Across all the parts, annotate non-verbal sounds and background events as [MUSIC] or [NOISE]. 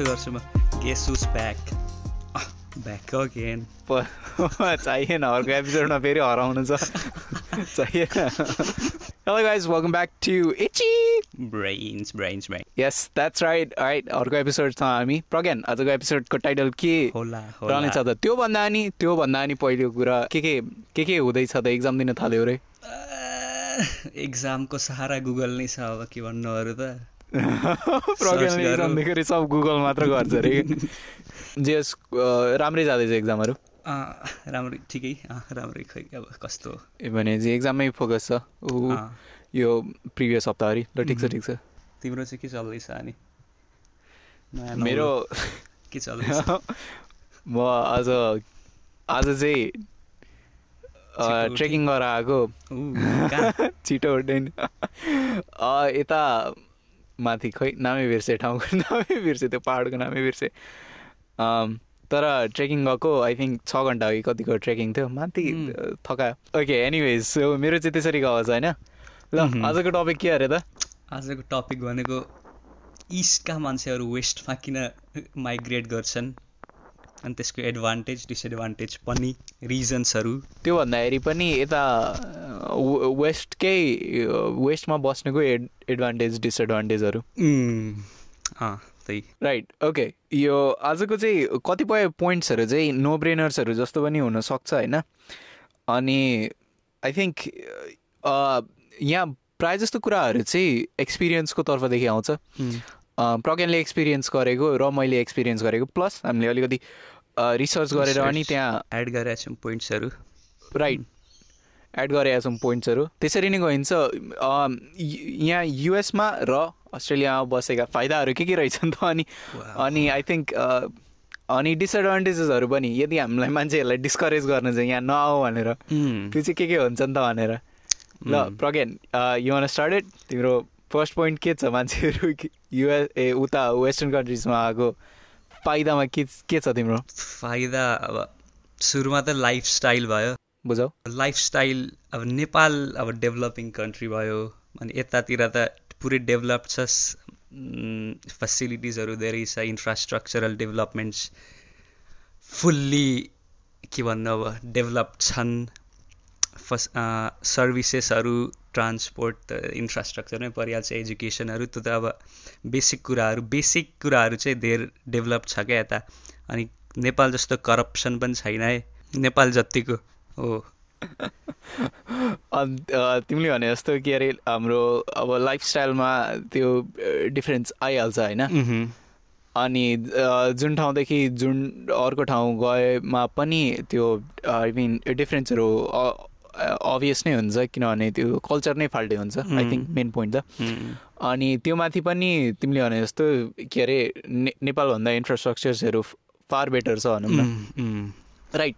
यस्तो गर्छु म गेस उस ब्याक ब्याक अगेन चाहिएन अर्को एपिसोडमा फेरि हराउनु छ चाहिएन Hello guys, welcome back to Itchy. Brains brains brain Yes, that's right. Alright, अर्को एपिसोड छ हामी प्रज्ञान आजको एपिसोडको टाइटल के होला रहनेछ त त्यो भन्दा नि त्यो भन्दा नि पहिलो कुरा के के के के हुँदैछ त एक्जाम दिन थाल्यो रे इक्जामको सहारा गुगल नै छ अब के भन्नु अरू त एक्जाम दिएखेरि सब गुगल मात्र गर्छ अरे जेस [LAUGHS] राम्रै जाँदैछ एक्जामहरू अँ, राम्रो ठिकै। अँ, राम्रै खै अब कस्तो? ए भने चाहिँ एक्जाममै फोकस छ। ऊ यो प्रिभियस हप्ताभरि ल ठिक छ। ठिक छ। तिम्रो चाहिँ के चल्दैछ अनि? मेरो के चल्दैछ? [LAUGHS] म आज आज चाहिँ? ट्रेकिङ गरेर आएको? [LAUGHS] छिटो यता माथि खै नामै बिर्सेँ ठाउँको [LAUGHS] नामै बिर्सेँ त्यो पाहाडको नामै बिर्सेँ। तर ट्रेकिङ गएको आई थिङ्क छ घन्टा कि कतिको ट्रेकिङ थियो। माथि थकायो। ओके एनिवेज सो मेरो चाहिँ त्यसरी गएको छ होइन? ल। आजको टपिक के अरे त? आजको टपिक भनेको इस्टका मान्छेहरू वेस्टमा किन माइग्रेट गर्छन्। अनि त्यसको एडभान्टेज डिसएडभान्टेज पनि रिजन्सहरू त्यो भन्दाखेरि पनि यता वेस्टकै वेस्टमा बस्नेको एड एडभान्टेज डिसएडभान्टेजहरू त्यही राइट ओके यो आजको चाहिँ कतिपय पोइन्ट्सहरू चाहिँ नो ब्रेनर्सहरू जस्तो पनि हुनसक्छ होइन अनि आई थिङ्क यहाँ प्रायः जस्तो कुराहरू चाहिँ एक्सपिरियन्सको तर्फदेखि आउँछ प्रज्ञानले एक्सपिरियन्स गरेको र मैले एक्सपिरियन्स गरेको प्लस हामीले अलिकति रिसर्च गरेर अनि. त्यहाँ एड गरेका छौँ पोइन्ट्सहरू राइट एड गरेका छौँ पोइन्ट्सहरू त्यसरी नै गइन्छ यहाँ युएसमा र अस्ट्रेलियामा बसेका फाइदाहरू के के रहेछन् त अनि अनि आई थिङ्क अनि डिसएडभान्टेजेसहरू पनि यदि हामीलाई मान्छेहरूलाई डिस्करेज गर्न चाहिँ यहाँ नआऊ भनेर उम्, त्यो चाहिँ के के हुन्छ नि त भनेर। ल प्रज्ञान यु वान स्टार्टेड तिम्रो फर्स्ट पोइन्ट के छ मान्छेहरू? [LAUGHS] युएस ए उता वेस्टर्न कन्ट्रिजमा आएको फाइदामा के के छ तिम्रो? फाइदा अब सुरुमा त लाइफस्टाइल भयो। बुझौ? लाइफस्टाइल अब नेपाल अब डेभलपिङ कन्ट्री भयो अनि यतातिर त पुरै डेभलप छ फेसिलिटिजहरू धेरै छ इन्फ्रास्ट्रक्चरल डेभलपमेन्ट्स फुल्ली के भन्नु अब डेभलप छन्। फस सर्भिसेसहरू ट्रान्सपोर्ट इन्फ्रास्ट्रक्चरमै परिहाल्छ एजुकेसनहरू त्यो त अब बेसिक कुराहरू बेसिक कुराहरू चाहिँ धेर डेभलप छ क्या यता। अनि नेपाल जस्तो करप्सन पनि छैन है। नेपाल जतिको हो [LAUGHS] तिमीले भने जस्तो के अरे हाम्रो अब लाइफस्टाइलमा त्यो डिफ्रेन्स आइहाल्छ होइन? अनि जुन ठाउँदेखि जुन अर्को ठाउँ गएमा पनि त्यो आई मिन डिफ्रेन्सहरू अभियस नै हुन्छ किनभने त्यो कल्चर नै फाल्टै हुन्छ आई. थिङ्क मेन पोइन्ट त। अनि त्यो माथि पनि तिमीले भने जस्तो के अरे नेपालभन्दा इन्फ्रास्ट्रक्चर्सहरू फार बेटर छ भनौँ न। राइट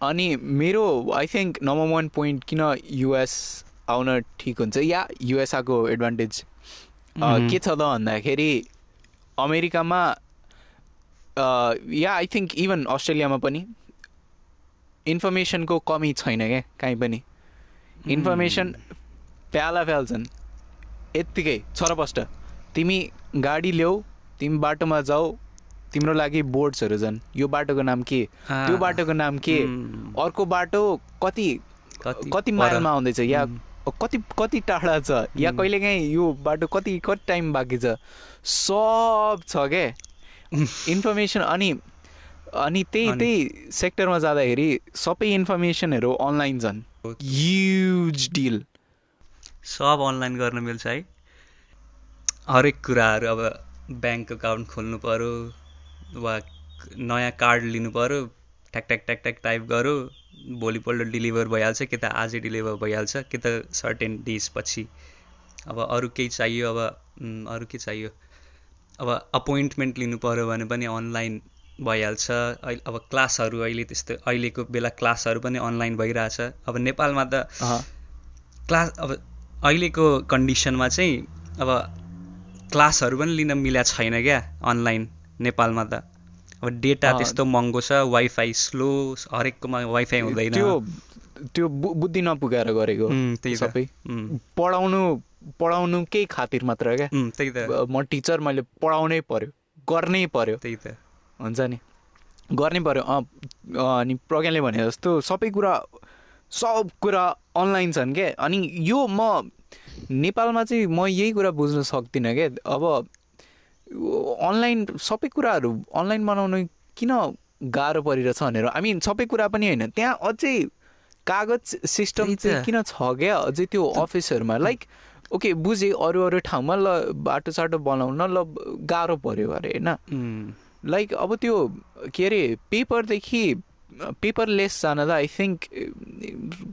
अनि मेरो I think number one point किन युएस आउन ठिक हुन्छ? या युएस आएको एडभान्टेज। के छ त भन्दाखेरि अमेरिकामा या आई थिङ्क इभन अस्ट्रेलियामा पनि इन्फर्मेसनको कमी छैन क्या काहीँ पनि। इन्फर्मेसन प्याला फ्याल्छन् यत्तिकै छरपष्ट तिमी गाडी ल्याऊ तिमी बाटोमा जाऊ तिम्रो लागि बोर्ड्सहरू छन्। यो बाटोको नाम के? त्यो बाटोको नाम के? अर्को बाटो कति कति माइलमा आउँदैछ? या कति कति टाढा छ? या. कहिलेकाहीँ यो बाटो कति कति टाइम बाँकी छ? सब छ क्या [LAUGHS] इन्फर्मेसन अनि अनि त्यही त्यही सेक्टरमा जाँदाखेरि सबै इन्फर्मेसनहरू अनलाइन छन्। ह्युज डिल सब अनलाइन गर्न मिल्छ है। हरेक कुराहरू अब ब्याङ्क अकाउन्ट खोल्नु पऱ्यो वा नयाँ कार्ड लिनु पऱ्यो ट्याक ट्याक ट्याक ट्याक टाइप गऱ्यो भोलिपल्ट डेलिभर भइहाल्छ कि त आजै डेलिभर भइहाल्छ कि त सर्टेन डेज पछि। अब अरू केही चाहियो अब अरू के चाहियो? अब अपोइन्टमेन्ट लिनु पऱ्यो भने पनि अनलाइन भइहाल्छ। अहिले अब क्लासहरू अहिले त्यस्तो अहिलेको बेला क्लासहरू पनि अनलाइन भइरहेछ। अब नेपालमा त क्लास अब अहिलेको कन्डिसनमा चाहिँ अब क्लासहरू पनि लिन मिला छैन क्या अनलाइन नेपालमा त। अब डेटा। त्यस्तो महँगो छ वाइफाई स्लो हरेककोमा वाइफाई हुँदैन। त्यो त्यो बुद्धि नपुगाएर गरेको सबै। उम्, पढाउनु पढाउनुकै खातिर मात्र क्या। त्यही त। म टिचर मैले पढाउनै पर्यो गर्नै पर्यो। त्यही त। हुन्छ नि। गर्नै पर्यो। अनि प्रज्ञाले भने जस्तो सबै कुरा सब कुरा अनलाइन छन् क्या। अनि यो म नेपालमा चाहिँ म यही कुरा बुझ्न सक्दिनँ क्या। अब अनलाइन सबै कुराहरू अनलाइन बनाउनु किन गाह्रो परिरहेछ भनेर। आई मिन सबै कुरा पनि होइन। त्यहाँ अझै कागज सिस्टम। चाहिँ किन छ क्या? अझै त्यो अफिसहरूमा। लाइक ओके बुझेँ अरू अरू ठाउँमा ल बाटो साटो बनाउन ल गाह्रो पऱ्यो अरे होइन? लाइक अब त्यो के अरे पेपरदेखि पेपरलेस जान त आई थिङ्क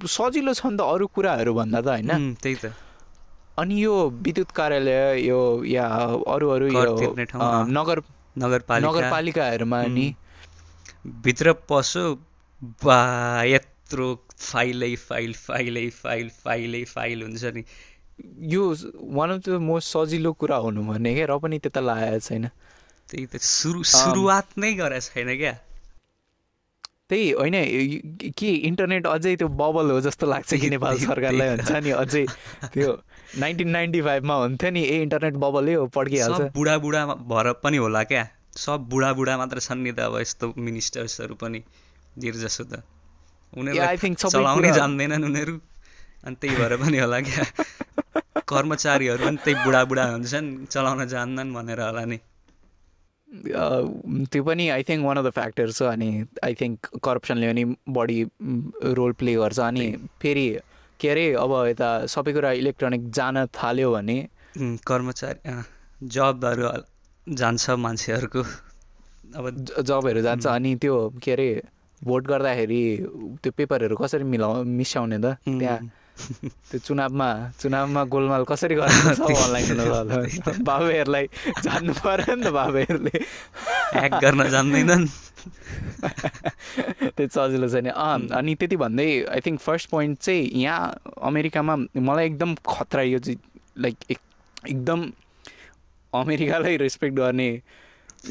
सजिलो छ नि त अरू कुराहरू भन्दा त होइन? त्यही त। अनि यो विद्युत कार्यालय यो या अरू अरू यो। नगर नगरपालिका। नगरपालिकाहरूमा नि। भित्र पसो बा यत्रो फाइलै फाइल फाइलै फाइल फाइलै फाइल हुन्छ नि। यो वान अफ द मोस्ट सजिलो कुरा हुनु भने क्या र पनि त्यता लागेको छैन। त्यही त सुरु सुरुवात नै गरेको छैन क्या। त्यही होइन के इन्टरनेट अझै त्यो बबल हो जस्तो लाग्छ कि नेपाल सरकारलाई। हुन्छ नि अझै त्यो नाइन्टिन नाइन्टी फाइभमा हुन्थ्यो नि ए इन्टरनेट बबलै हो पड्किहाल्छ। सब बुढाबुढा भएर पनि होला क्या? सब बुढाबुढा मात्र छन् नि त अब यस्तो मिनिस्टर्सहरू पनि जसो त। सबै चलाउनै जान्दैनन् उनीहरू। अनि त्यही भएर पनि होला क्या? [LAUGHS] कर्मचारीहरू पनि त्यही बुढाबुढा हुन्छन् चलाउन जान्दैनन् भनेर होला नि। त्यो पनि I think one of the factors हो अनि आई थिङ्क करप्सनले पनि बढी रोल प्ले गर्छ अनि फेरि के अरे अब यता सबै कुरा इलेक्ट्रोनिक जान थाल्यो भने कर्मचारी जबहरू जान्छ मान्छेहरूको। अब जबहरू जान्छ अनि त्यो के अरे भोट गर्दाखेरि त्यो पेपरहरू कसरी मिलाउ मिसाउने त त्यहाँ [LAUGHS] त्यो चुनावमा चुनावमा गोलमाल कसरी गर्ने [LAUGHS] सब अनलाइन [LAUGHS] बाबुहरूलाई जान्नु पऱ्यो नि त बाबुहरूले। ह्याक गर्न जान्दैनन्। त्यो सजिलो छैन अँ अनि त्यति भन्दै आई थिङ्क फर्स्ट पोइन्ट चाहिँ यहाँ अमेरिकामा मलाई एकदम खतरा यो चाहिँ लाइक एकदम अमेरिकालाई रेस्पेक्ट गर्ने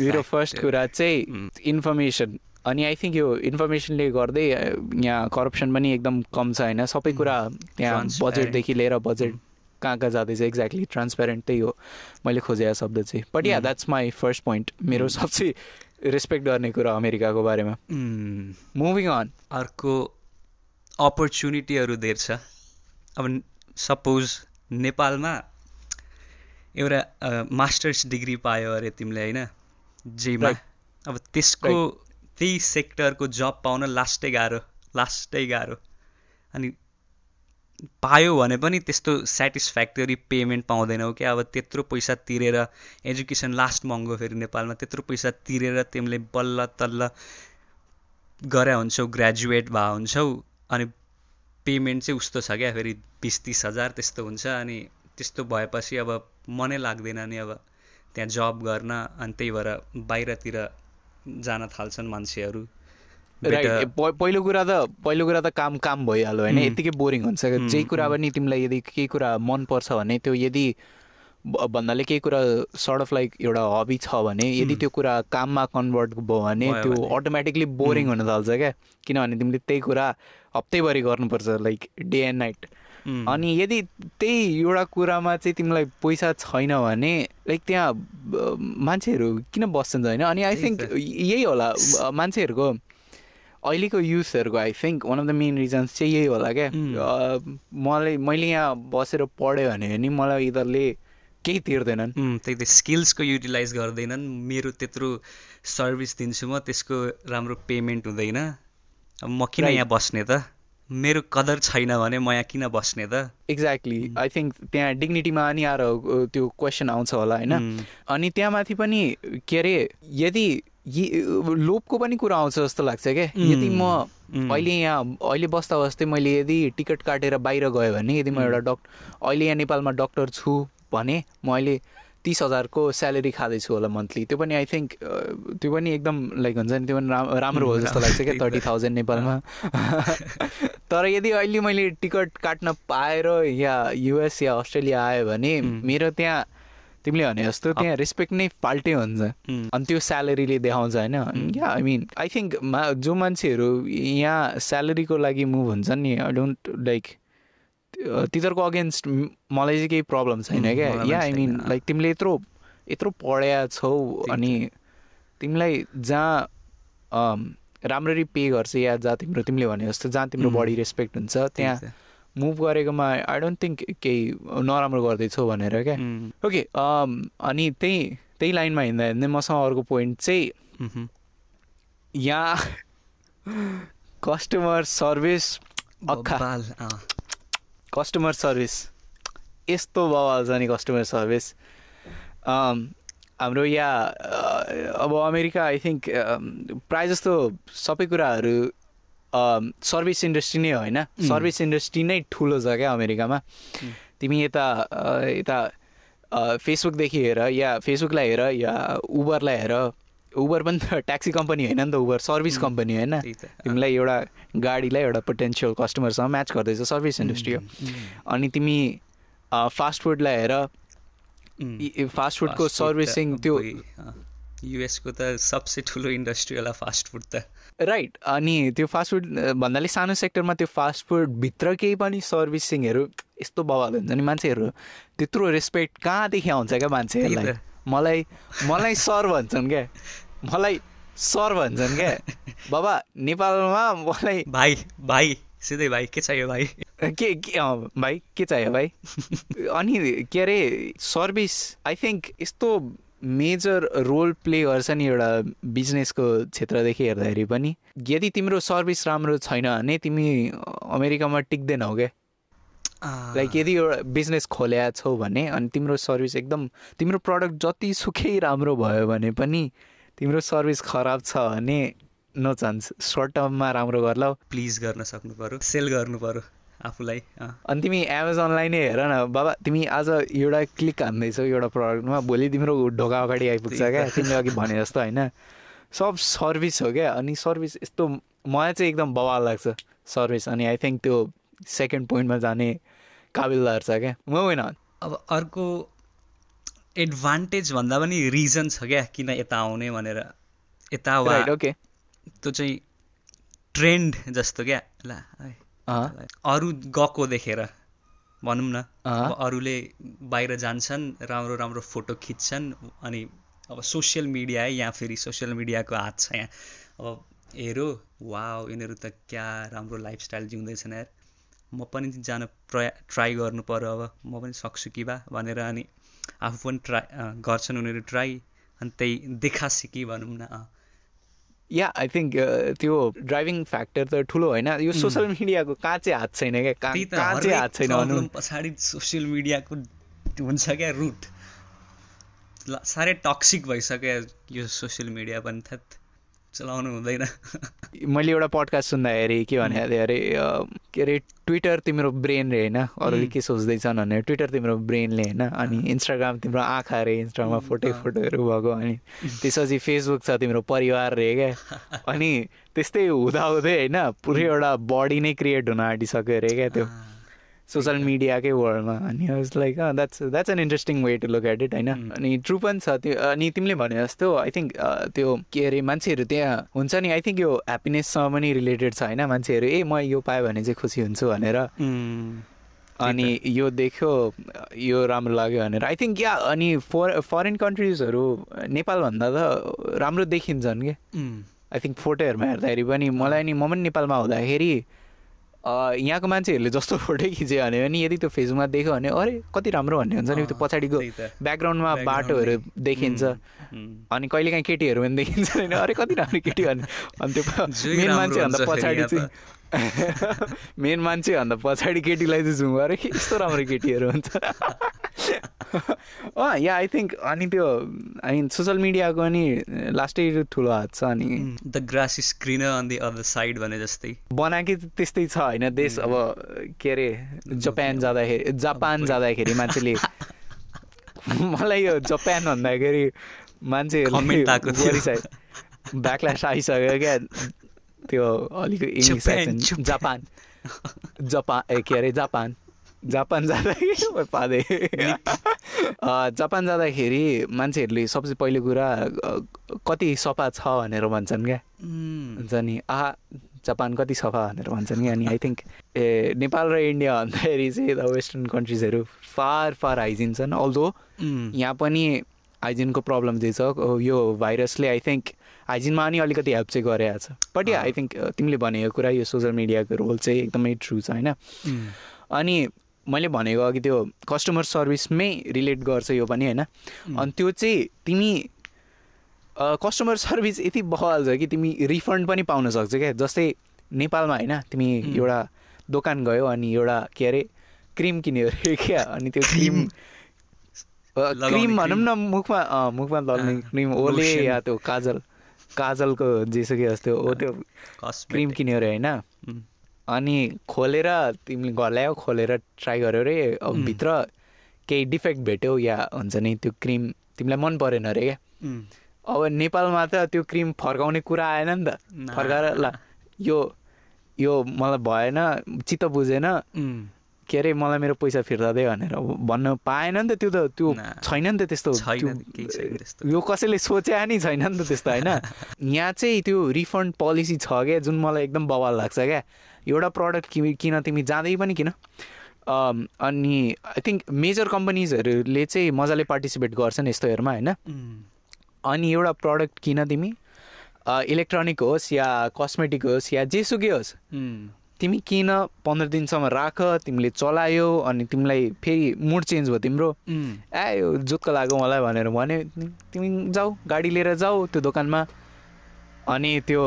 मेरो फर्स्ट. कुरा चाहिँ इन्फर्मेसन अनि आई थिङ्क यो इन्फर्मेसनले गर्दै यहाँ करप्सन पनि एकदम कम छ होइन? सबै कुरा त्यहाँ. बजेटदेखि लिएर बजेट कहाँ कहाँ जाँदैछ? एक्ज्याक्टली ट्रान्सप्यारेन्ट त्यही हो। मैले खोजेको शब्द चाहिँ। But yeah that's my first point मेरो सबसे रेस्पेक्ट गर्ने कुरा अमेरिकाको बारेमा। मुभिङ अन अर्को अपर्च्युनिटीहरू धेर छ। अब सपोज नेपालमा एउटा मास्टर्स डिग्री पायो अरे तिमीले होइन? जेमा. अब त्यसको त्यही सेक्टरको जब पाउन लास्टै गाह्रो लास्टै गाह्रो। अनि पायो भने पनि त्यस्तो सेटिस्फ्याक्टरी पेमेन्ट पाउँदैनौ क्या अब त्यत्रो पैसा तिरेर एजुकेसन लास्ट महँगो फेरि नेपालमा त्यत्रो पैसा तिरेर तिमीले बल्ल तल्ल गरे हुन्छौ ग्रेजुएट भए हुन्छौ अनि पेमेन्ट चाहिँ उस्तो छ क्या फेरि बिस तिस हजार त्यस्तो हुन्छ अनि त्यस्तो भएपछि अब मनै लाग्दैन नि अब। त्यहाँ जब गर्न अनि त्यही भएर बाहिरतिर जान थाल्छन् मान्छेहरू। पहिलो कुरा त पहिलो कुरा त काम काम भइहाल्यो होइन। उम्. यत्तिकै बोरिङ हुन्छ। जेही कुरा पनि तिमीलाई यदि केही कुरा मनपर्छ भने त्यो यदि भन्नाले केही कुरा सर्ट अफ लाइक एउटा हबी छ भने यदि. त्यो कुरा काममा कन्भर्ट भयो भने त्यो। अटोमेटिकली बोरिङ हुन थाल्छ क्या। किनभने तिमीले त्यही कुरा हप्तैभरि गर्नुपर्छ लाइक डे एन्ड नाइट अनि यदि त्यही एउटा कुरामा चाहिँ तिमीलाई पैसा छैन भने लाइक त्यहाँ मान्छेहरू किन बस्छन् होइन? अनि आई थिङ्क। यही होला मान्छेहरूको अहिलेको युथहरूको I think one of the main reasons चाहिँ यही होला क्या। मलाई मैले यहाँ बसेर पढेँ भने नि मलाई यिनीहरूले केही तिर्दैनन्। त्यही त स्किल्सको युटिलाइज गर्दैनन्। मेरो त्यत्रो सर्भिस दिन्छु म त्यसको राम्रो पेमेन्ट हुँदैन। अब म किन. यहाँ बस्ने त? मेरो कदर छैन भने म यहाँ किन बस्ने त? एक्ज्याक्टली आई थिङ्क त्यहाँ डिग्निटीमा नि आएर त्यो क्वेसन आउँछ होला होइन? उम्, अनि त्यहाँ माथि पनि के अरे यदि यी- लोभको पनि कुरा आउँछ जस्तो लाग्छ क्या यदि म उम्, अहिले यहाँ अहिले बस्दा बस्दै मैले यदि टिकट काटेर बाहिर गएँ भने यदि म एउटा डक्टर अहिले यहाँ नेपालमा डक्टर छु भने म अहिले तिस हजारको स्यालेरी खाँदैछु होला मन्थली। त्यो पनि आई थिङ्क त्यो पनि एकदम लाइक हुन्छ नि त्यो पनि राम- राम्रो हो जस्तो लाग्छ क्या। [LAUGHS] थर्टी थाउजन्ड नेपालमा। [LAUGHS] तर यदि अहिले मैले टिकट काट्न पाएर या युएस या अस्ट्रेलिया आयो भने. मेरो त्यहाँ तिमीले भने जस्तो त्यहाँ रेस्पेक्ट नै फाल्टै हुन्छ। अनि त्यो स्यालेरीले देखाउँछ होइन? Yeah I mean I think जो मान्छेहरू यहाँ स्यालेरीको लागि मुभ हुन्छन् नि आई डोन्ट लाइक तिनीहरूको अगेन्स्ट मलाई चाहिँ केही प्रब्लम छैन क्या। या आई मिन। लाइक तिमीले यत्रो यत्रो पढ्या छौ अनि तिमीलाई जहाँ राम्ररी पे गर्छ या जहाँ तिम्रो तिमीले भने जस्तो जहाँ तिम्रो. बडी रेस्पेक्ट हुन्छ त्यहाँ। मुभ गरेकोमा आई डोन्ट थिङ्क केही नराम्रो गर्दैछौ भनेर क्या। ओके अनि त्यही त्यही लाइनमा हिँड्दा हिँड्दै मसँग अर्को पोइन्ट चाहिँ यहाँ [LAUGHS] कस्टमर सर्भिस कस्टमर सर्भिस यस्तो बवाल छ नि कस्टमर सर्भिस अम, हाम्रो यहाँ अ, अब अमेरिका आई थिङ्क प्रायः जस्तो सबै कुराहरू सर्भिस इन्डस्ट्री नै होइन। सर्भिस इन्डस्ट्री नै ठुलो छ क्या अमेरिकामा। उम्. तिमी यता अ, यता फेसबुकदेखि हेर या फेसबुकलाई हेर या उबरलाई हेर। उबर पनि त ट्याक्सी कम्पनी होइन नि त उबर सर्भिस. कम्पनी होइन. तिमीलाई एउटा गाडीलाई एउटा पोटेन्सियल कस्टमरसँग म्याच गर्दैछ सर्भिस इन्डस्ट्री हो। अनि तिमी फास्ट फुडलाई हेर। फास्ट फुडको सर्भिसिङ त्यो युएसको त सबसे ठुलो इन्डस्ट्री होला फास्ट फुड त। राइट अनि त्यो फास्ट फुड भन्नाले सानो सेक्टरमा त्यो फास्ट फुडभित्र केही पनि सर्भिसिङहरू यस्तो बवाल हुन्छ नि मान्छेहरू। त्यत्रो रेस्पेक्ट कहाँदेखि आउँछ क्या मान्छेहरूलाई? मलाई मलाई सर भन्छन् क्या। [LAUGHS] मलाई सर भन्छन् क्या। [LAUGHS] बाबा नेपालमा मलाई भाइ भाइ सिधै भाइ के चाहियो भाइ? के के भाइ के चाहियो भाइ? [LAUGHS] अनि के अरे सर्भिस आई थिङ्क यस्तो मेजर रोल प्ले गर्छ नि एउटा बिजनेसको क्षेत्रदेखि हेर्दाखेरि पनि। यदि तिम्रो सर्भिस राम्रो छैन भने तिमी अमेरिकामा टिक्दैनौ क्या। लाइक यदि एउटा बिजनेस खोल्या छौ भने अनि तिम्रो सर्भिस एकदम तिम्रो प्रडक्ट जति सुकै राम्रो भयो भने पनि तिम्रो सर्भिस खराब छ भने नो चान्स। सर्ट टर्ममा राम्रो गर्ला प्लिज गर्न सक्नु पर्यो। सेल गर्नु पर्यो आफूलाई अनि तिमी एमाजोनलाई नै हेर न। बाबा तिमी आज एउटा क्लिक हान्दैछौ एउटा प्रडक्टमा भोलि तिम्रो ढोका अगाडि आइपुग्छ। क्या। तिमीले अघि भने जस्तो होइन। सब सर्भिस हो क्या। अनि सर्भिस यस्तो मलाई चाहिँ एकदम बवाल लाग्छ सर्भिस। अनि आई थिङ्क त्यो सेकेन्ड पोइन्टमा जाने काबिलदार छ क्या। म होइन। अब अर्को एडभान्टेज भन्दा पनि रिजन छ क्या किन यता आउने भनेर। यता वा त्यो चाहिँ ट्रेन्ड जस्तो क्या। ला अरू गएको देखेर भनौँ न। अरूले बाहिर जान्छन् राम्रो राम्रो फोटो खिच्छन् अनि अब सोसियल मिडिया है यहाँ फेरि सोसियल मिडियाको हात छ यहाँ। अब हेरो वा यिनीहरू त क्या राम्रो लाइफस्टाइल जिउँदैछन् यार। म पनि जान प्रया ट्राई गर्नु पर्यो अब। म पनि सक्छु कि बा भनेर अनि आफू पनि ट्राई गर्छन् उनीहरू ट्राई अनि त्यही देखा सिकी भनौँ न। या आई थिङ्क त्यो ड्राइभिङ फ्याक्टर त ठुलो होइन। यो सोसियल मिडियाको कहाँ चाहिँ हात छैन क्या? कहाँ चाहिँ हात छैन पछाडि सोसियल मिडियाको हुन्छ क्या रुट। साह्रै टक्सिक भइसक्यो यो सोसियल मिडिया पनि थेत चलाउनु हुँदैन। मैले एउटा पडकास्ट सुन्दाखेरि के थियो अरे के अरे ट्विटर तिम्रो ब्रेनले होइन? अरूले के सोच्दैछन् भनेर ट्विटर तिम्रो ब्रेनले होइन? अनि इन्स्टाग्राम तिम्रो आँखा अरे इन्स्टाग्राममा फोटो फोटोहरू भएको अनि [LAUGHS] त्यसपछि फेसबुक छ तिम्रो परिवार रे क्या। अनि [LAUGHS] त्यस्तै हुँदाहुँदै होइन पुरै एउटा बडी नै क्रिएट हुन आँटिसक्यो अरे क्या त्यो। सोसियल मिडियाकै वर्ल्डमा अनि was like that's that's an interesting way to look at it होइन? Mm. अनि ट्रु पनि छ त्यो। अनि तिमीले भने जस्तो आई थिङ्क त्यो के अरे मान्छेहरू त्यहाँ हुन्छ नि आई थिङ्क यो ह्याप्पिनेससँग पनि रिलेटेड छ होइन? मान्छेहरू ए म यो पाएँ भने चाहिँ खुसी हुन्छु भनेर। उम्, अनि यो देख्यो यो राम्रो लाग्यो भनेर। आई थिङ्क या अनि फर फरेन कन्ट्रिजहरू नेपालभन्दा त राम्रो देखिन्छन् कि। उम्, आई थिङ्क फोटोहरूमा हेर्दाखेरि पनि मलाई नि म पनि नेपालमा हुँदाखेरि यहाँको मान्छेहरूले जस्तो [LAUGHS] फोटो खिच्यो भने पनि यदि त्यो फेसबुकमा देख्यो भने अरे कति राम्रो भन्ने हुन्छ नि त्यो पछाडिको। ब्याकग्राउन्डमा बाटोहरू। देखिन्छ। अनि कहिलेकाहीँ केटीहरू पनि देखिन्छ होइन अरे कति राम्रो केटी भन्ने अनि त्यो [LAUGHS] मेन मान्छेभन्दा पछाडि चाहिँ [LAUGHS] मेन मान्छेभन्दा पछाडि केटीलाई चाहिँ जुम अरे यस्तो राम्रो केटीहरू हुन्छ [LAUGHS] अँ या आई थिङ्क अनि त्यो आई मिन सोसियल मिडियाको अनि लास्टै ठुलो हात छ अनि। The grass greener on the other side भने जस्तै। बनाएकै त्यस्तै छ होइन? देश अब के अरे जापान जाँदाखेरि जापान जाँदाखेरि मान्छेले [LAUGHS] मलाई यो जापान भन्दाखेरि मान्छेहरूले ब्याकल्यास आइसक्यो क्या। त्यो अलिक English Japan, accent Japan. Japan ए के अरे जापान। जापान जाँदाखेरि [LAUGHS] पादे। जापान जाँदाखेरि मान्छेहरूले सबसे पहिलो कुरा कति सफा छ भनेर भन्छन् क्या। हुन्छ नि आहा जापान कति सफा भनेर भन्छन् कि अनि आई थिङ्क ए नेपाल र इन्डिया भन्दाखेरि चाहिँ द वेस्टर्न कन्ट्रिजहरू फार फार हाइजिन छन्। अल्दो यहाँ पनि हाइजिनको प्रब्लम चाहिँ छ यो भाइरसले आई थिङ्क हाइजिनमा नि अलिकति हेल्प चाहिँ गरिरहेको छ। बट या आई थिङ्क तिमीले भनेको कुरा यो सोसियल मिडियाको रोल चाहिँ एकदमै ट्रु छ होइन? अनि मैले भनेको अघि त्यो कस्टमर सर्भिसमै रिलेट गर्छ यो पनि होइन? अनि त्यो चाहिँ तिमी कस्टमर सर्भिस यति बहल छ कि तिमी रिफन्ड पनि पाउन सक्छ क्या? जस्तै नेपालमा होइन? तिमी एउटा दोकान गयो अनि एउटा के अरे क्रिम किन्यो अरे [LAUGHS] क्या? अनि त्यो क्रिम क्रिम। भनौँ न मुखमा मुखमा लगाउने क्रिम ओले या त्यो काजल। काजलको जेसुकै जस्तो हो त्यो क्रिम किन्यो अरे होइन? अनि खोलेर तिमीले घर ल्यायो खोलेर ट्राई गर्यो अरे अब भित्र केही डिफेक्ट भेट्यौ या हुन्छ नि त्यो क्रिम तिमीलाई मन परेन अरे क्या? अब नेपालमा त त्यो क्रिम फर्काउने कुरा आएन नि त। फर्काएर ल यो यो मलाई भएन चित्त बुझेन। के अरे मलाई मेरो पैसा फिर्ता दे भनेर भन्न पाएन नि त त्यो त त्यो छैन नि त त्यस्तो। यो कसैले सोचे नि छैन नि त त्यस्तो होइन? [LAUGHS] यहाँ चाहिँ त्यो रिफन्ड पोलिसी छ क्या जुन मलाई एकदम बवाल लाग्छ क्या। एउटा प्रडक्ट कि किन तिमी जाँदै पनि किन? अनि आई थिङ्क मेजर कम्पनीजहरूले चाहिँ मजाले पार्टिसिपेट गर्छन् यस्तोहरूमा होइन? अनि एउटा प्रडक्ट किन तिमी? इलेक्ट्रोनिक होस् या कस्मेटिक होस् या जेसुकै होस्। तिमी किन पन्ध्र दिनसम्म राख तिमीले चलायो अनि तिमीलाई फेरि मुड चेन्ज भयो तिम्रो। ए यो जुत्को लाग्यो मलाई भनेर भन्यो। तिमी जाऊ गाडी लिएर जाऊ त्यो दोकानमा। अनि त्यो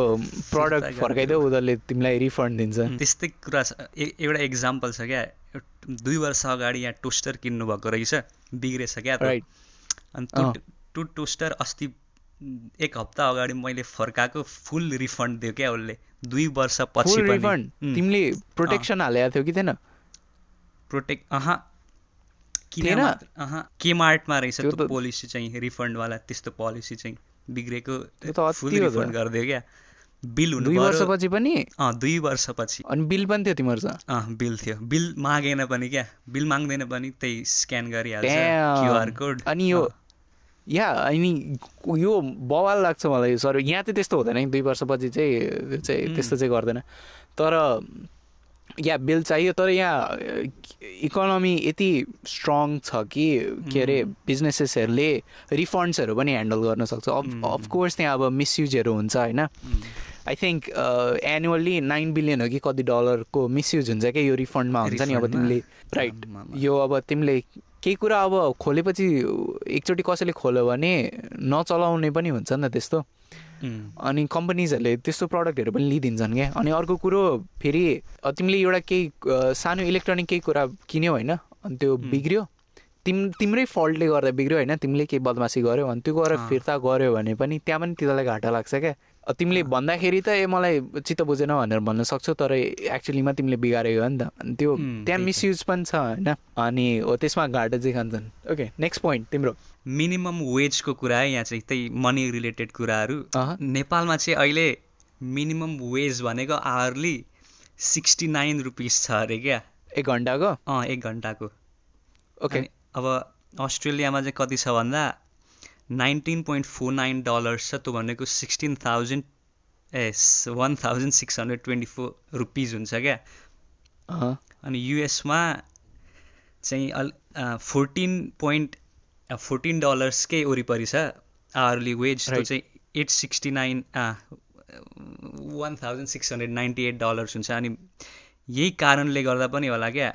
प्रडक्ट फर्काइदेऊ उनीहरूले तिमीलाई रिफन्ड दिन्छ। त्यस्तै कुरा छ। एउटा इक्जाम्पल छ क्या। दुई वर्ष अगाडि यहाँ टोस्टर किन्नु भएको रहेछ। बिग्रेछ क्या राइट अनि टु टोस्टर अस्ति एक हप्ता अगाडि मैले फर्काएको फुल रिफन्ड दियो क्या उसले। दुई वर्ष पछि रिफन्ड तिमीले प्रोटेक्सन हालेको थियो कि थिएन? प्रोटेक्ट अह। किन अह। के मार्टमा रहेछ त्यो पोलिसी चाहिँ रिफन्डवाला त्यस्तो पोलिसी चाहिँ बिग्रेको फुल रिफन्ड गरिदियो क्या। बिल हुनु दुई वर्षपछि पनि? अँ दुई वर्षपछि। अनि बिल पनि थियो तिमीहरूसँग अँ बिल थियो। बिल मागेन पनि क्या। बिल माग्दैन पनि त्यही स्क्यान गरिहाल्छ क्युआर कोड अनि यो या अनि यो बवाल लाग्छ मलाई सर। यहाँ चाहिँ त्यस्तो हुँदैन। दुई वर्षपछि चाहिँ चाहिँ त्यस्तो चाहिँ गर्दैन। तर या बिल चाहियो तर यहाँ इकोनोमी यति स्ट्रङ छ कि के अरे बिजनेसेसहरूले रिफन्ड्सहरू पनि ह्यान्डल गर्न सक्छ। अफ अफकोर्स त्यहाँ अब मिसयुजहरू हुन्छ होइन? I think annually nine billion हो कि कति डलरको मिसयुज हुन्छ क्या यो रिफन्डमा हुन्छ नि अब तिमीले। राइट यो अब तिमीले केही कुरा अब खोलेपछि एकचोटि कसैले खोल्यो भने नचलाउने पनि हुन्छ नि त त्यस्तो। अनि कम्पनीजहरूले त्यस्तो प्रडक्टहरू पनि लिइदिन्छन् क्या। अनि अर्को कुरो फेरि तिमीले एउटा केही सानो इलेक्ट्रोनिक केही कुरा किन्यौ होइन अनि त्यो बिग्रियो। तिम तिम्रै फल्टले गर्दा बिग्रियो होइन तिमीले केही बदमासी गऱ्यौ अनि त्यो गएर फिर्ता गऱ्यो भने पनि त्यहाँ पनि तिनीहरूलाई घाटा लाग्छ क्या। तिमीले भन्दाखेरि त ए मलाई चित्त बुझेन भनेर भन्न सक्छौ तर एक्चुलीमा तिमीले बिगारेको हो नि त। अनि त्यो त्यहाँ मिसयुज पनि छ होइन? अनि हो त्यसमा घाटा चाहिँ खान्छन्। ओके नेक्स्ट पोइन्ट तिम्रो। मिनिमम वेजको कुरा है यहाँ चाहिँ त्यही मनी रिलेटेड कुराहरू। नेपालमा चाहिँ अहिले मिनिमम वेज भनेको आवरली सिक्सटी नाइन रुपिस छ अरे क्या। एक घन्टाको? अँ एक घन्टाको। ओके अब अस्ट्रेलियामा चाहिँ कति छ भन्दा nineteen point four nine dollars छ त्यो भनेको सिक्सटिन थाउजन्ड ए one thousand six hundred twenty four rupees हुन्छ क्या? अनि युएसमा चाहिँ अल फोर्टिन पोइन्ट फोर्टिन डलर्सकै वरिपरि छ आवरली वेज त्यो चाहिँ at sixty nine one thousand six hundred ninety eight dollars हुन्छ। अनि यही कारणले गर्दा पनि होला क्या?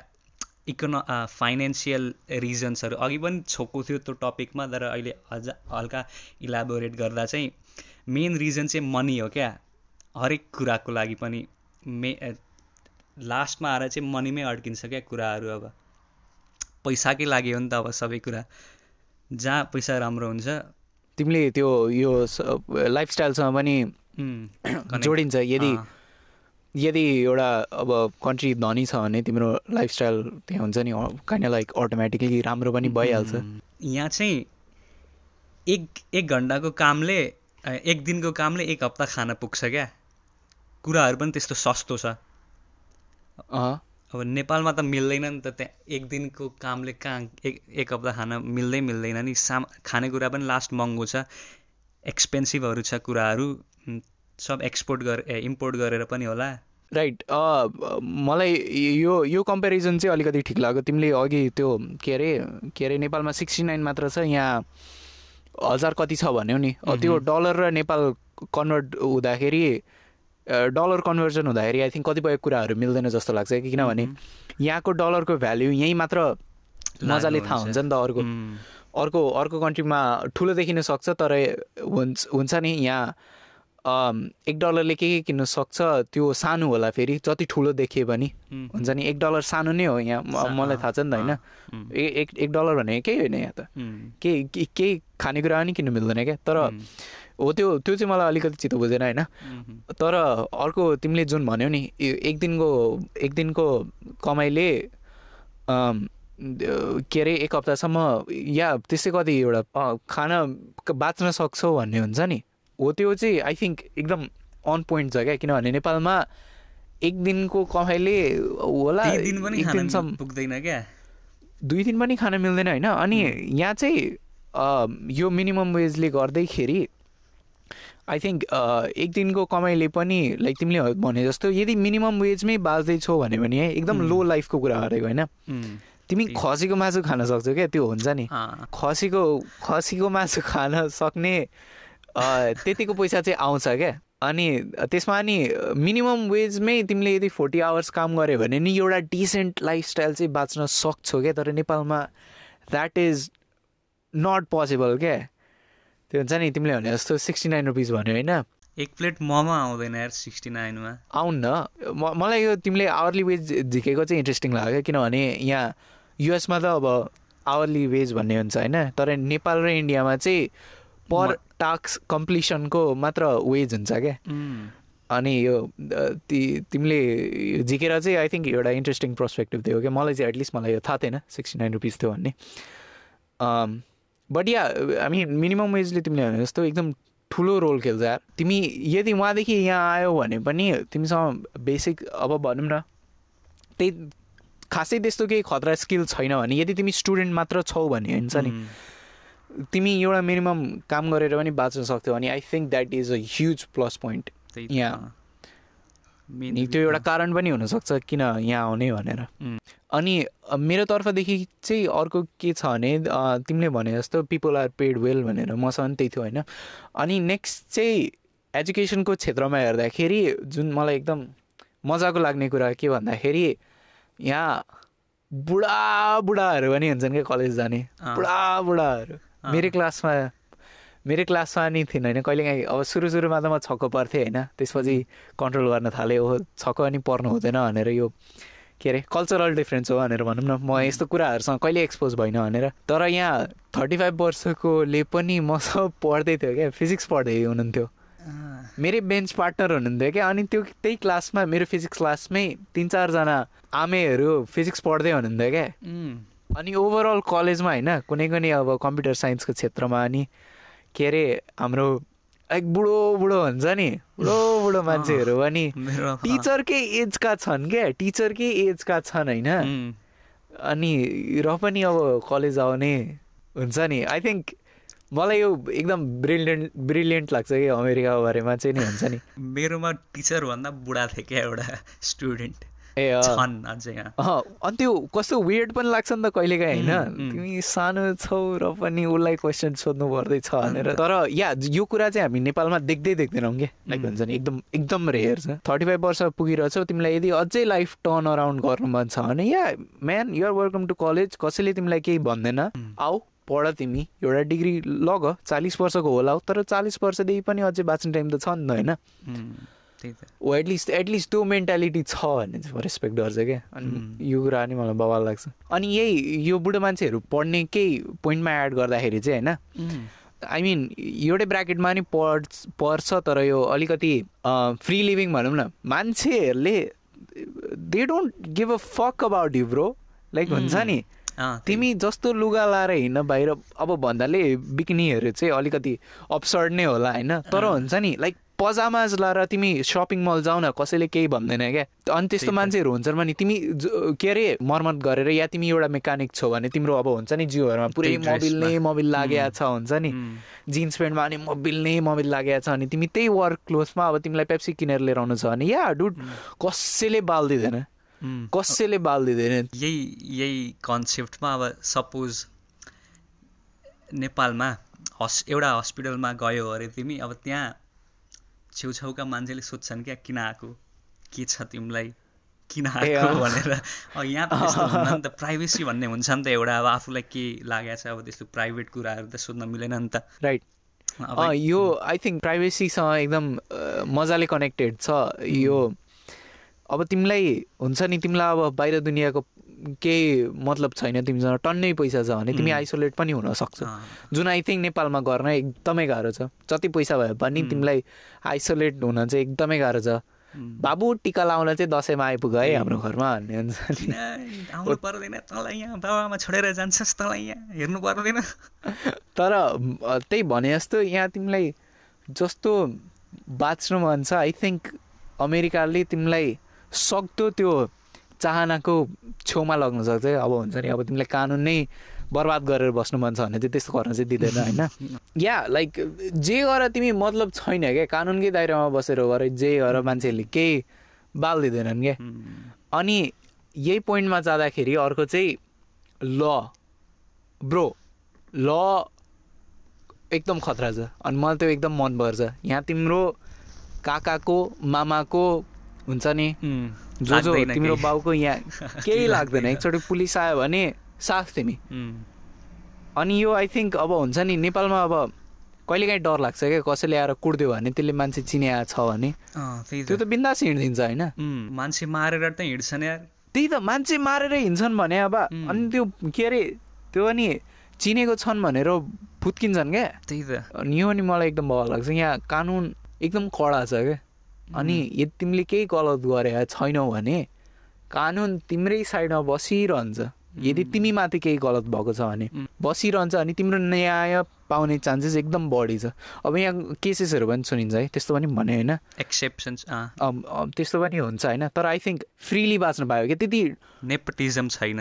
इकोनो फाइनेन्सियल रिजन्सहरू अघि पनि छोएको थियो त्यो टपिकमा तर अहिले अझ हल्का इलाबोरेट गर्दा चाहिँ मेन रिजन चाहिँ मनी हो क्या। हरेक कुराको लागि पनि मे लास्टमा आएर चाहिँ मनीमै अड्किन्छ क्या कुराहरू अब। पैसाकै लागि हो नि त अब सबै कुरा। जहाँ पैसा राम्रो हुन्छ। तिमीले त्यो यो लाइफस्टाइलसँग पनि [CLEARS THROAT] जोडिन्छ। यदि यदि एउटा अब कन्ट्री धनी छ भने तिम्रो लाइफस्टाइल त्यहाँ हुन्छ नि काइन्ड लाइक अटोमेटिकली राम्रो पनि भइहाल्छ। यहाँ चाहिँ एक एक घन्टाको कामले एक दिनको कामले एक हप्ता खान पुग्छ क्या। कुराहरू पनि त्यस्तो सस्तो छ। अब नेपालमा त मिल्दैन नि त त्यहाँ। एक दिनको कामले कहाँ एक एक हप्ता खान मिल्दै मिल्दैन नि। साम खानेकुरा पनि लास्ट महँगो छ। एक्सपेन्सिभहरू छ कुराहरू। सब एक्सपोर्ट गरे इम्पोर्ट गरेर पनि होला? राइट मलाई यो यो कम्पेरिजन चाहिँ अलिकति ठिक लाग्यो। तिमीले अघि त्यो के अरे के अरे नेपालमा सिक्सटी नाइन मात्र छ यहाँ हजार कति छ भन्यो नि। त्यो डलर र नेपाल कन्भर्ट हुँदाखेरि डलर कन्भर्जन हुँदाखेरि आई थिङ्क कतिपय कुराहरू मिल्दैन जस्तो लाग्छ कि किनभने यहाँको डलरको भ्याल्यु यहीँ मात्र मजाले थाहा हुन्छ नि त अर्को। अर्को अर्को कन्ट्रीमा ठुलो देखिन सक्छ तर हुन्छ हुन्छ नि यहाँ एक डलरले के के किन्न सक्छ त्यो सानो होला फेरि जति ठुलो देखियो भने हुन्छ नि एक डलर सानो नै हो यहाँ मलाई थाहा छ नि त होइन। एक एक डलर भनेको केही होइन यहाँ त। केही के- केही खानेकुरा पनि किन्नु मिल्दैन क्या। तर हो त्यो त्यो चाहिँ मलाई अलिकति चित्त बुझेन होइन। तर अर्को तिमीले जुन भन्यौ नि एक दिनको एक दिनको कमाइले के अरे एक हप्तासम्म या त्यस्तै कति एउटा खाना बाँच्न सक्छौ भन्ने हुन्छ नि। हो त्यो चाहिँ आई थिङ्क एकदम अन पोइन्ट छ क्या? किनभने नेपालमा एक दिनको कमाइले होला दिन पनि दिनसम्म पुग्दैन क्या? दुई दिन पनि खान मिल्दैन होइन? अनि यहाँ चाहिँ यो मिनिमम वेजले गर्दैखेरि आई थिङ्क एक दिनको कमाइले पनि लाइक तिमीले भने जस्तो यदि मिनिमम वेजमै बाँच्दैछौ भन्यो भने है एकदम लो लाइफको कुरा गरेको होइन? तिमी खसीको मासु खान सक्छौ क्या? त्यो हुन्छ नि। खसीको खसीको मासु खान सक्ने त्यतिको पैसा चाहिँ आउँछ क्या। अनि त्यसमा नि मिनिमम वेजमै तिमीले यदि फोर्टी आवर्स काम गऱ्यो भने नि एउटा डिसेन्ट लाइफस्टाइल चाहिँ बाँच्न सक्छौ क्या। तर नेपालमा द्याट इज नट पोसिबल क्या। त्यो हुन्छ नि तिमीले भने जस्तो सिक्सटी नाइन रुपिस भन्यो होइन। एक प्लेट मोमो आउँदैन यार सिक्सटी नाइनमा। आउन् न म मलाई यो तिमीले आवरली वेज झिकेको चाहिँ इन्ट्रेस्टिङ लाग्यो किनभने यहाँ युएसमा त अब आवरली वेज भन्ने हुन्छ होइन। तर नेपाल र इन्डियामा चाहिँ पर टास्क कम्प्लिसनको मात्र वेज हुन्छ क्या अनि यो ति तिमीले झिकेर चाहिँ आई थिङ्क एउटा इन्ट्रेस्टिङ पर्सपेक्टिभ थियो क्या मलाई चाहिँ एटलिस्ट मलाई यो थाहा थिएन सिक्सटी नाइन रुपिस थियो भन्ने। But yeah I mean minimum Wesley तिमीले भने जस्तो एकदम ठुलो रोल खेल्छ यार। तिमी यदि वहाँदेखि यहाँ आयो भने पनि तिमीसँग बेसिक अब भनौँ न त्यही खासै त्यस्तो केही खतरा स्किल छैन भने यदि तिमी स्टुडेन्ट मात्र छौ भने हुन्छ नि। तिमी एउटा मिनिमम काम गरेर पनि बाँच्न सक्थ्यौ अनि I think that is a huge plus point यहाँ। त्यो एउटा कारण पनि हुनसक्छ किन यहाँ आउने भनेर। अनि मेरो तर्फदेखि चाहिँ अर्को के छ भने तिमीले भने जस्तो पिपल आर पेड वेल भनेर। मसँग पनि त्यही थियो होइन? अनि नेक्स्ट चाहिँ एजुकेसनको क्षेत्रमा हेर्दाखेरि जुन मलाई एकदम मजाको लाग्ने कुरा के भन्दाखेरि यहाँ बुढा बुढाहरू पनि हुन्छन् क्या कलेज जाने। बुढा बुढाहरू। मेरो क्लासमा मेरो क्लासमा नि थिएन होइन। कहिलेकाहीँ अब सुरु सुरुमा त म छक्क पर्थेँ होइन। त्यसपछि कन्ट्रोल गर्न थालेँ। हो छक्क अनि पर्नु हुँदैन भनेर यो के अरे कल्चरल डिफ्रेन्स हो भनेर भनौँ न। म यस्तो कुराहरूसँग कहिले एक्सपोज भइनँ भनेर। तर यहाँ थर्टी फाइभ वर्षकोले पनि मसँग पढ्दै थियो क्या। फिजिक्स पढ्दै हुनुहुन्थ्यो। मेरै बेन्च पार्टनर हुनुहुन्थ्यो क्या। अनि त्यो त्यही क्लासमा मेरो फिजिक्स क्लासमै तिन चारजना आमेहरू फिजिक्स पढ्दै हुनुहुन्थ्यो क्या। अनि ओभरअल कलेजमा होइन कुनै कुनै अब कम्प्युटर साइन्सको क्षेत्रमा अनि के अरे हाम्रो एक बुढो बुढो हुन्छ नि बुढो बुढो [LAUGHS] मान्छेहरू पनि मेरो अँ, टिचरकै एजका छन् क्या टिचरकै एजका छन् होइन। अनि र पनि अब कलेज आउने हुन्छ नि। आई थिङ्क मलाई यो एकदम ब्रिलियन्ट ब्रिलियन्ट लाग्छ कि अमेरिकाको बारेमा चाहिँ नि हुन्छ नि। [LAUGHS] मेरोमा टिचर भन्दा बुढा थियो क्या एउटा [LAUGHS] स्टुडेन्ट ए। छन् अझै यहाँ अनि त्यो कस्तो वेयर्ड पनि लाग्छ नि त कहिलेकाहीँ होइन। तिमी सानो छौ र पनि उसलाई क्वेसन सोध्नु पर्दैछ भनेर। तर या यो कुरा चाहिँ हामी नेपालमा देख्दै देख्दैनौँ कि लाइक। हुन्छ नि एकदम एकदम रेयर छ। थर्टी फाइभ वर्ष पुगिरहेछौ तिमीलाई यदि अझै लाइफ टर्न अराउन्ड गर्नु मन छ भने yeah man you're welcome to college कसैले तिमीलाई केही भन्दैन। आऊ पढ तिमी एउटा डिग्री लग चालिस वर्षको होला तर चालिस वर्षदेखि पनि अझै बाँच्ने टाइम त छ नि त होइन? ओ एटलिस्ट एटलिस्ट त्यो मेन्टालिटी छ भने चाहिँ रेस्पेक्ट गर्छ क्या अनि. यो कुरा नि मलाई बवाल लाग्छ अनि यही यो बुढो मान्छेहरू पढ्ने केही पोइन्टमा एड गर्दाखेरि चाहिँ होइन आई मिन एउटै ब्राकेटमा नि पढ पर्छ तर यो अलिकति फ्री लिभिङ भनौँ न मान्छेहरूले they don't give a fuck about you bro like हुन्छ नि। तिमी जस्तो लुगा लाएर हिँड्न बाहिर अब भन्दाले बिक्नीहरू चाहिँ अलिकति अप्सर्ड नै होला होइन तर। हुन्छ नि लाइक पजामाज लाएर तिमी सपिङ मल जाऊ न कसैले केही भन्दैन क्या? अनि त्यस्तो। मान्छेहरू हुन्छन् भने तिमी के अरे मर्मत गरेर या तिमी एउटा मेकानिक छौ भने तिम्रो अब हुन्छ नि जिउहरूमा पुरै मोबिल नै। मोबिल लागेको छ हुन्छ नि? जिन्स प्यान्टमा अनि मोबिल नै मोबिल लागेको छ अनि तिमी त्यही वर्क क्लोथमा अब तिमीलाई पेप्सी किनेर लिएर आउनु छ भने या डुड कसैले बाल दिँदैन कसैले बाल दिँदैन यही यही कन्सेप्टमा अब सपोज नेपालमा हस् एउटा हस्पिटलमा गयो अरे तिमी अब त्यहाँ छेउछाउका मान्छेले सोध्छन् क्या किन आएको? के छ तिमीलाई? किन आएको। भनेर। यहाँ त त्यस्तो हुन्न नि त। प्राइभेसी भन्ने हुन्छ नि त एउटा। अब आफूलाई के लागेको छ? अब त्यस्तो प्राइभेट कुराहरू त सोध्न मिलेन नि त। राइट यो आई थिङ्क प्राइभेसीसँग एकदम मजाले कनेक्टेड छ। यो अब तिमीलाई हुन्छ नि तिमीलाई अब बाहिर दुनियाँको केही मतलब छैन तिमीसँग टन्नै पैसा छ भने तिमी. आइसोलेट पनि हुन सक्छौ अँ, जुन आई थिङ्क नेपालमा गर्न एकदमै गाह्रो छ जति पैसा भए पनि. तिमीलाई आइसोलेट हुन चाहिँ एकदमै गाह्रो छ. बाबु टिका लाउन चाहिँ दसैँमा आइपुग है। हाम्रो घरमा भन्ने हुन्छ नि किन आउनु पर्दैन तँलाई यहाँ बाबामा छोडेर जान्छस् तँलाई यहाँ हेर्नु पर्दैन [LAUGHS] तर त्यही भने जस्तो यहाँ तिमीलाई जस्तो बाँच्नु मन छ आई थिङ्क अमेरिकाले तिमीलाई सक्दो त्यो चाहनाको छेउमा लग्न सक्छ। अब हुन्छ नि अब तिमीलाई कानुन नै बर्बाद गरेर बस्नु मन छ भने चाहिँ त्यस्तो गर्न चाहिँ दिँदैन होइन? [LAUGHS] या लाइक जे गर तिमी मतलब छैन क्या कानुनकै दायरामा बसेर गर जे गर मान्छेहरूले केही बाल दिँदैनन् क्या अनि यही पोइन्टमा जाँदाखेरि अर्को चाहिँ ल। ब्रो ल एकदम खतरा छ। अनि मलाई त्यो एकदम मनपर्छ यहाँ तिम्रो काकाको मामाको हुन्छ नि जो जो तिम्रो। बाउको यहाँ [LAUGHS] केही लाग्दैन। एकचोटि पुलिस आयो भने साफ तिमी। अनि यो आई थिङ्क अब हुन्छ नि नेपालमा अब कहिलेकाहीँ डर लाग्छ क्या कसैले आएर कुट्दियो भने त्यसले मान्छे चिनिया छ भने। त्यो त बिन्दास हिँडिदिन्छ होइन। मान्छे मारेर त हिँड्छन् यार। त्यही त मान्छे मारेर हिँड्छन् भने अब. अनि त्यो के अरे त्यो अनि चिनेको छन् भनेर फुत्किन्छन् क्या त्यही त। अनि यो अनि मलाई एकदम भल लाग्छ यहाँ कानुन एकदम कडा छ क्या अनि यदि तिमीले केही गलत गरे छैनौ भने कानुन तिम्रै साइडमा बसिरहन्छ। यदि. तिमी माथि केही गलत भएको छ भने. बसिरहन्छ अनि तिम्रो न्याय पाउने चान्सेस एकदम बढी छ। अब यहाँ केसेसहरू पनि सुनिन्छ है त्यस्तो पनि भने होइन। एक्सेप्सन्स त्यस्तो पनि हुन्छ होइन तर आई थिङ्क फ्रिली बाँच्न पायो क्या। त्यति नेपोटिजम छैन।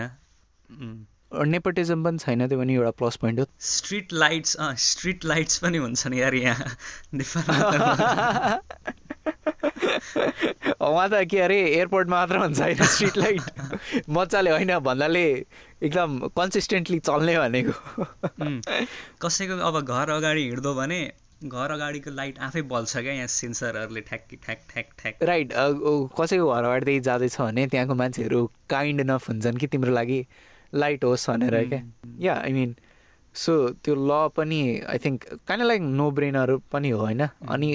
नेपोटिजम पनि छैन त्यो पनि एउटा प्लस पोइन्ट हो। स्ट्रिट लाइट्स स्ट्रिट लाइट्स पनि हुन्छन् यार यहाँ। [LAUGHS] [LAUGHS] उहाँ त के अरे एयरपोर्टमा मात्र हुन्छ होइन स्ट्रिट लाइट मजाले होइन भन्नाले एकदम कन्सिस्टेन्टली चल्ने भनेको। कसैको अब घर अगाडि हिँड्दो भने घर अगाडिको लाइट आफै बल्छ क्या यहाँ सेन्सरहरूले ठ्याक ठ्याक ठ्याक ठ्याक राइट कसैको घर अगाडिदेखि जाँदैछ भने त्यहाँको मान्छेहरू काइन्ड इनफ हुन्छन् कि तिम्रो लागि लाइट होस् भनेर क्या। या आई मिन सो त्यो ल पनि I think kind like no brainer पनि हो होइन। अनि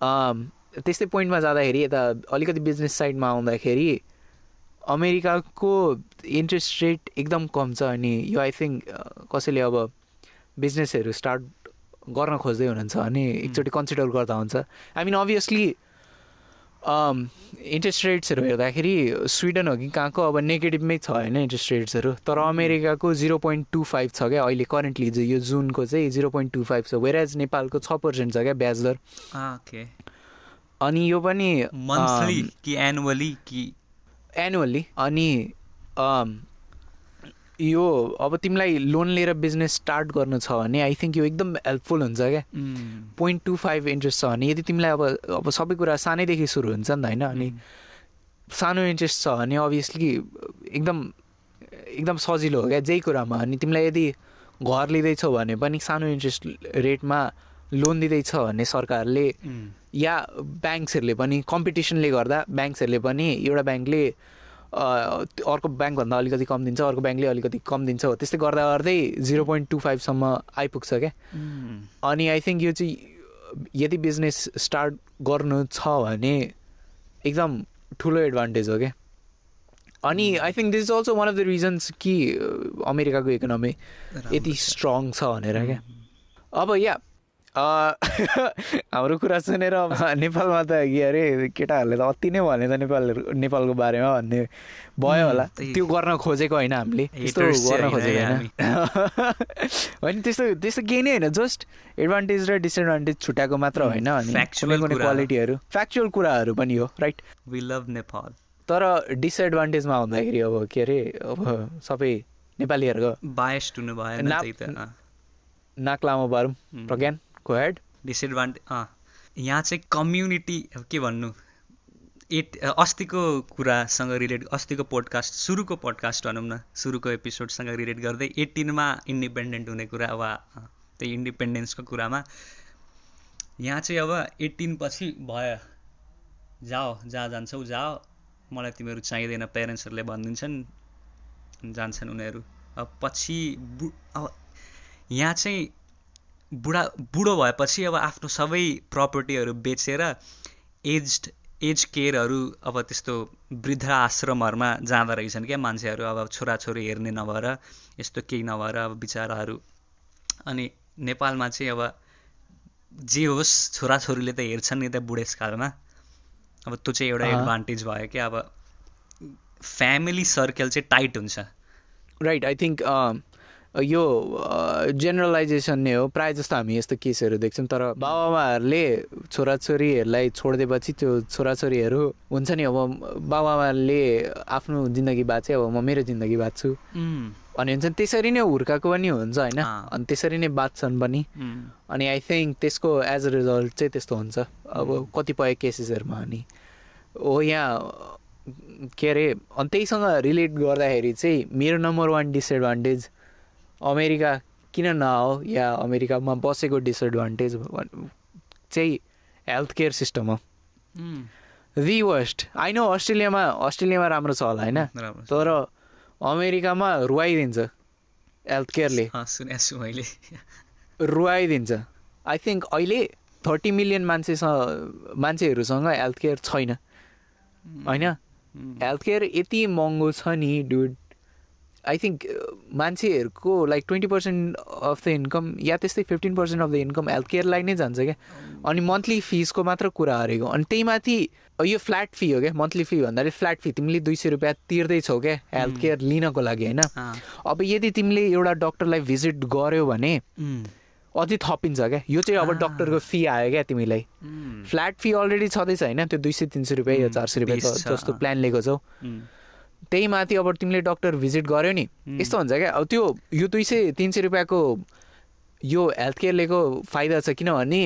त्यस्तै पोइन्टमा जाँदाखेरि यता अलिकति बिजनेस साइडमा आउँदाखेरि अमेरिकाको इन्ट्रेस्ट रेट एकदम कम छ अनि यो आई थिङ्क कसैले अब बिजनेसहरू स्टार्ट गर्न खोज्दै हुनुहुन्छ भने एकचोटि कन्सिडर गर्दा हुन्छ। आई मिन अभियसली इन्ट्रेस्ट रेट्सहरू हेर्दाखेरि स्विडन हो कि कहाँको अब नेगेटिभमै छ होइन इन्ट्रेस्ट रेट्सहरू तर अमेरिकाको जिरो पोइन्ट टू फाइभ छ क्या अहिले करेन्टली यो जुनको चाहिँ जिरो पोइन्ट टू फाइभ छ। वेराज नेपालको छ पर्सेन्ट छ क्या ब्याज दर। अनि यो पनि मन्थली कि एनुअली कि एनुअल्ली अनि यो अब तिमीलाई लोन लिएर बिजनेस स्टार्ट गर्नु छ भने आई थिङ्क यो एकदम हेल्पफुल हुन्छ क्या। पोइन्ट टू फाइभ इन्ट्रेस्ट छ भने यदि तिमीलाई अब अब सबै कुरा सानैदेखि सुरु हुन्छ नि त होइन अनि सानो इन्ट्रेस्ट छ भने अभियसली एकदम एकदम सजिलो हो क्या जेही कुरामा। अनि तिमीलाई यदि घर लिँदैछौ भने पनि सानो इन्ट्रेस्ट रेटमा लोन दिँदैछ भने सरकारले उम्, या ब्याङ्क्सहरूले पनि कम्पिटिसनले गर्दा ब्याङ्क्सहरूले पनि एउटा ब्याङ्कले अर्को ब्याङ्कभन्दा अलिकति कम दिन्छ अर्को ब्याङ्कले अलिकति कम दिन्छ हो। त्यस्तै गर्दा गर्दै जिरो पोइन्ट टू फाइभसम्म आइपुग्छ क्या। अनि आई थिङ्क यो चाहिँ यदि बिजनेस स्टार्ट गर्नु छ भने एकदम ठुलो एडभान्टेज हो क्या। अनि I think this is also one of the reasons कि अमेरिकाको इकोनोमी यति। स्ट्रङ छ भनेर क्या। अब या हाम्रो कुरा सुनेर नेपालमा त के अरे केटाहरूले त अति नै भने त नेपालहरू नेपालको बारेमा भन्ने भयो होला। त्यो गर्न खोजेको होइन हामीले त्यस्तो गर्न खोजेको होइन होइन त्यस्तो त्यस्तो केही नै होइन जस्ट एडभान्टेज र डिसएडभान्टेज छुट्याएको मात्र होइन कुनै। क्वालिटीहरू फ्याक्चुअल कुराहरू पनि हो राइट वी लभ नेपाल तर डिसएडभान्टेजमा हुँदाखेरि अब के अरे अब सबै नेपालीहरूको बायस्ड हुनु भएन। नाक लामो उम्. प्रज्ञान हेड डिसएडभान्टेज यहाँ चाहिँ कम्युनिटी के भन्नु? एट अस्तिको कुरासँग रिलेट अस्तिको पोडकास्ट सुरुको पोडकास्ट भनौँ न सुरुको एपिसोडसँग रिलेट गर्दै एटिनमा इन्डिपेन्डेन्ट हुने कुरा वा त्यही इन्डिपेन्डेन्सको कुरामा यहाँ चाहिँ अब एट्टिन पछि भयो। जाओ जहाँ जान्छौ जाओ। मलाई तिमीहरू चाहिँदैन प्यारेन्ट्सहरूले भनिदिन्छन् जान्छन् उनीहरू। अब पछि बु अब यहाँ चाहिँ बुढा बुढो भएपछि अब आफ्नो सबै प्रपर्टीहरू बेचेर एज्ड एज केयरहरू अब त्यस्तो वृद्ध आश्रमहरूमा जाँदो रहेछन् क्या मान्छेहरू। अब छोराछोरी हेर्ने नभएर यस्तो केही नभएर अब बिचराहरू। अनि नेपालमा चाहिँ अब जे होस् छोराछोरीले त हेर्छन् नि त बुढेसकालमा। अब त्यो चाहिँ एउटा। एडभान्टेज भयो क्या अब फ्यामिली सर्कल चाहिँ टाइट हुन्छ। राइट आई थिङ्क यो जेनरलाइजेसन नै हो। प्रायः जस्तो हामी यस्तो केसहरू देख्छौँ तर बाबाआमाहरूले छोराछोरीहरूलाई छोडिदिएपछि त्यो छोराछोरीहरू हुन्छ नि अब बाबाआमाले आफ्नो जिन्दगी बाँचे अब म मेरो जिन्दगी बाँच्छु। अनि हुन्छ त्यसरी नै हुर्काएको पनि हुन्छ होइन। अनि त्यसरी नै बाँच्छन् पनि। अनि आई थिङ्क त्यसको एज अ रिजल्ट चाहिँ त्यस्तो हुन्छ। अब कतिपय केसेसहरूमा अनि हो यहाँ के अरे अनि त्यहीसँग रिलेट गर्दाखेरि चाहिँ मेरो नम्बर वान डिसएडभान्टेज अमेरिका किन नआओ या अमेरिकामा बसेको डिसएडभान्टेज भन्- चाहिँ हेल्थ केयर सिस्टम हो। दि वर्स्ट आई नो अस्ट्रेलियामा अस्ट्रेलियामा राम्रो छ होला होइन। तर अमेरिकामा रुवाइदिन्छ हेल्थ केयरले अँ, सुनेको छु मैले। रुवाइदिन्छ। आई थिङ्क अहिले थर्टी मिलियन मान्छेसँग मान्छेहरूसँग हेल्थ केयर छैन। होइन? हेल्थ केयर यति महँगो छ नि डुड आई थिङ्क मान्छेहरूको like twenty percent of the income या त्यस्तै fifteen percent of the income health केयरलाई नै जान्छ क्या। अनि मन्थली फिसको मात्र कुरा हारेको। अनि त्यही माथि यो फ्ल्याट फी हो क्या मन्थली फी भन्दाखेरि फ्ल्याट फी तिमीले दुई सय रुपियाँ तिर्दैछौ क्या हेल्थ केयर लिनको लागि होइन? अब यदि तिमीले एउटा डक्टरलाई भिजिट गर्यो भने अझै थपिन्छ क्या। यो चाहिँ अब। डक्टरको फी आयो क्या तिमीलाई। फ्ल्याट फी अलरेडी छँदैछ होइन? त्यो दुई सय तिन सय रुपियाँ या चार सय रुपियाँ जस्तो। प्लान लिएको छौ। त्यही माथि अब तिमीले डक्टर भिजिट गर्यो नि यस्तो हुन्छ क्या? अब त्यो यो दुई सय तिन सय रुपियाँको यो हेल्थ केयर लिएको फाइदा छ किनभने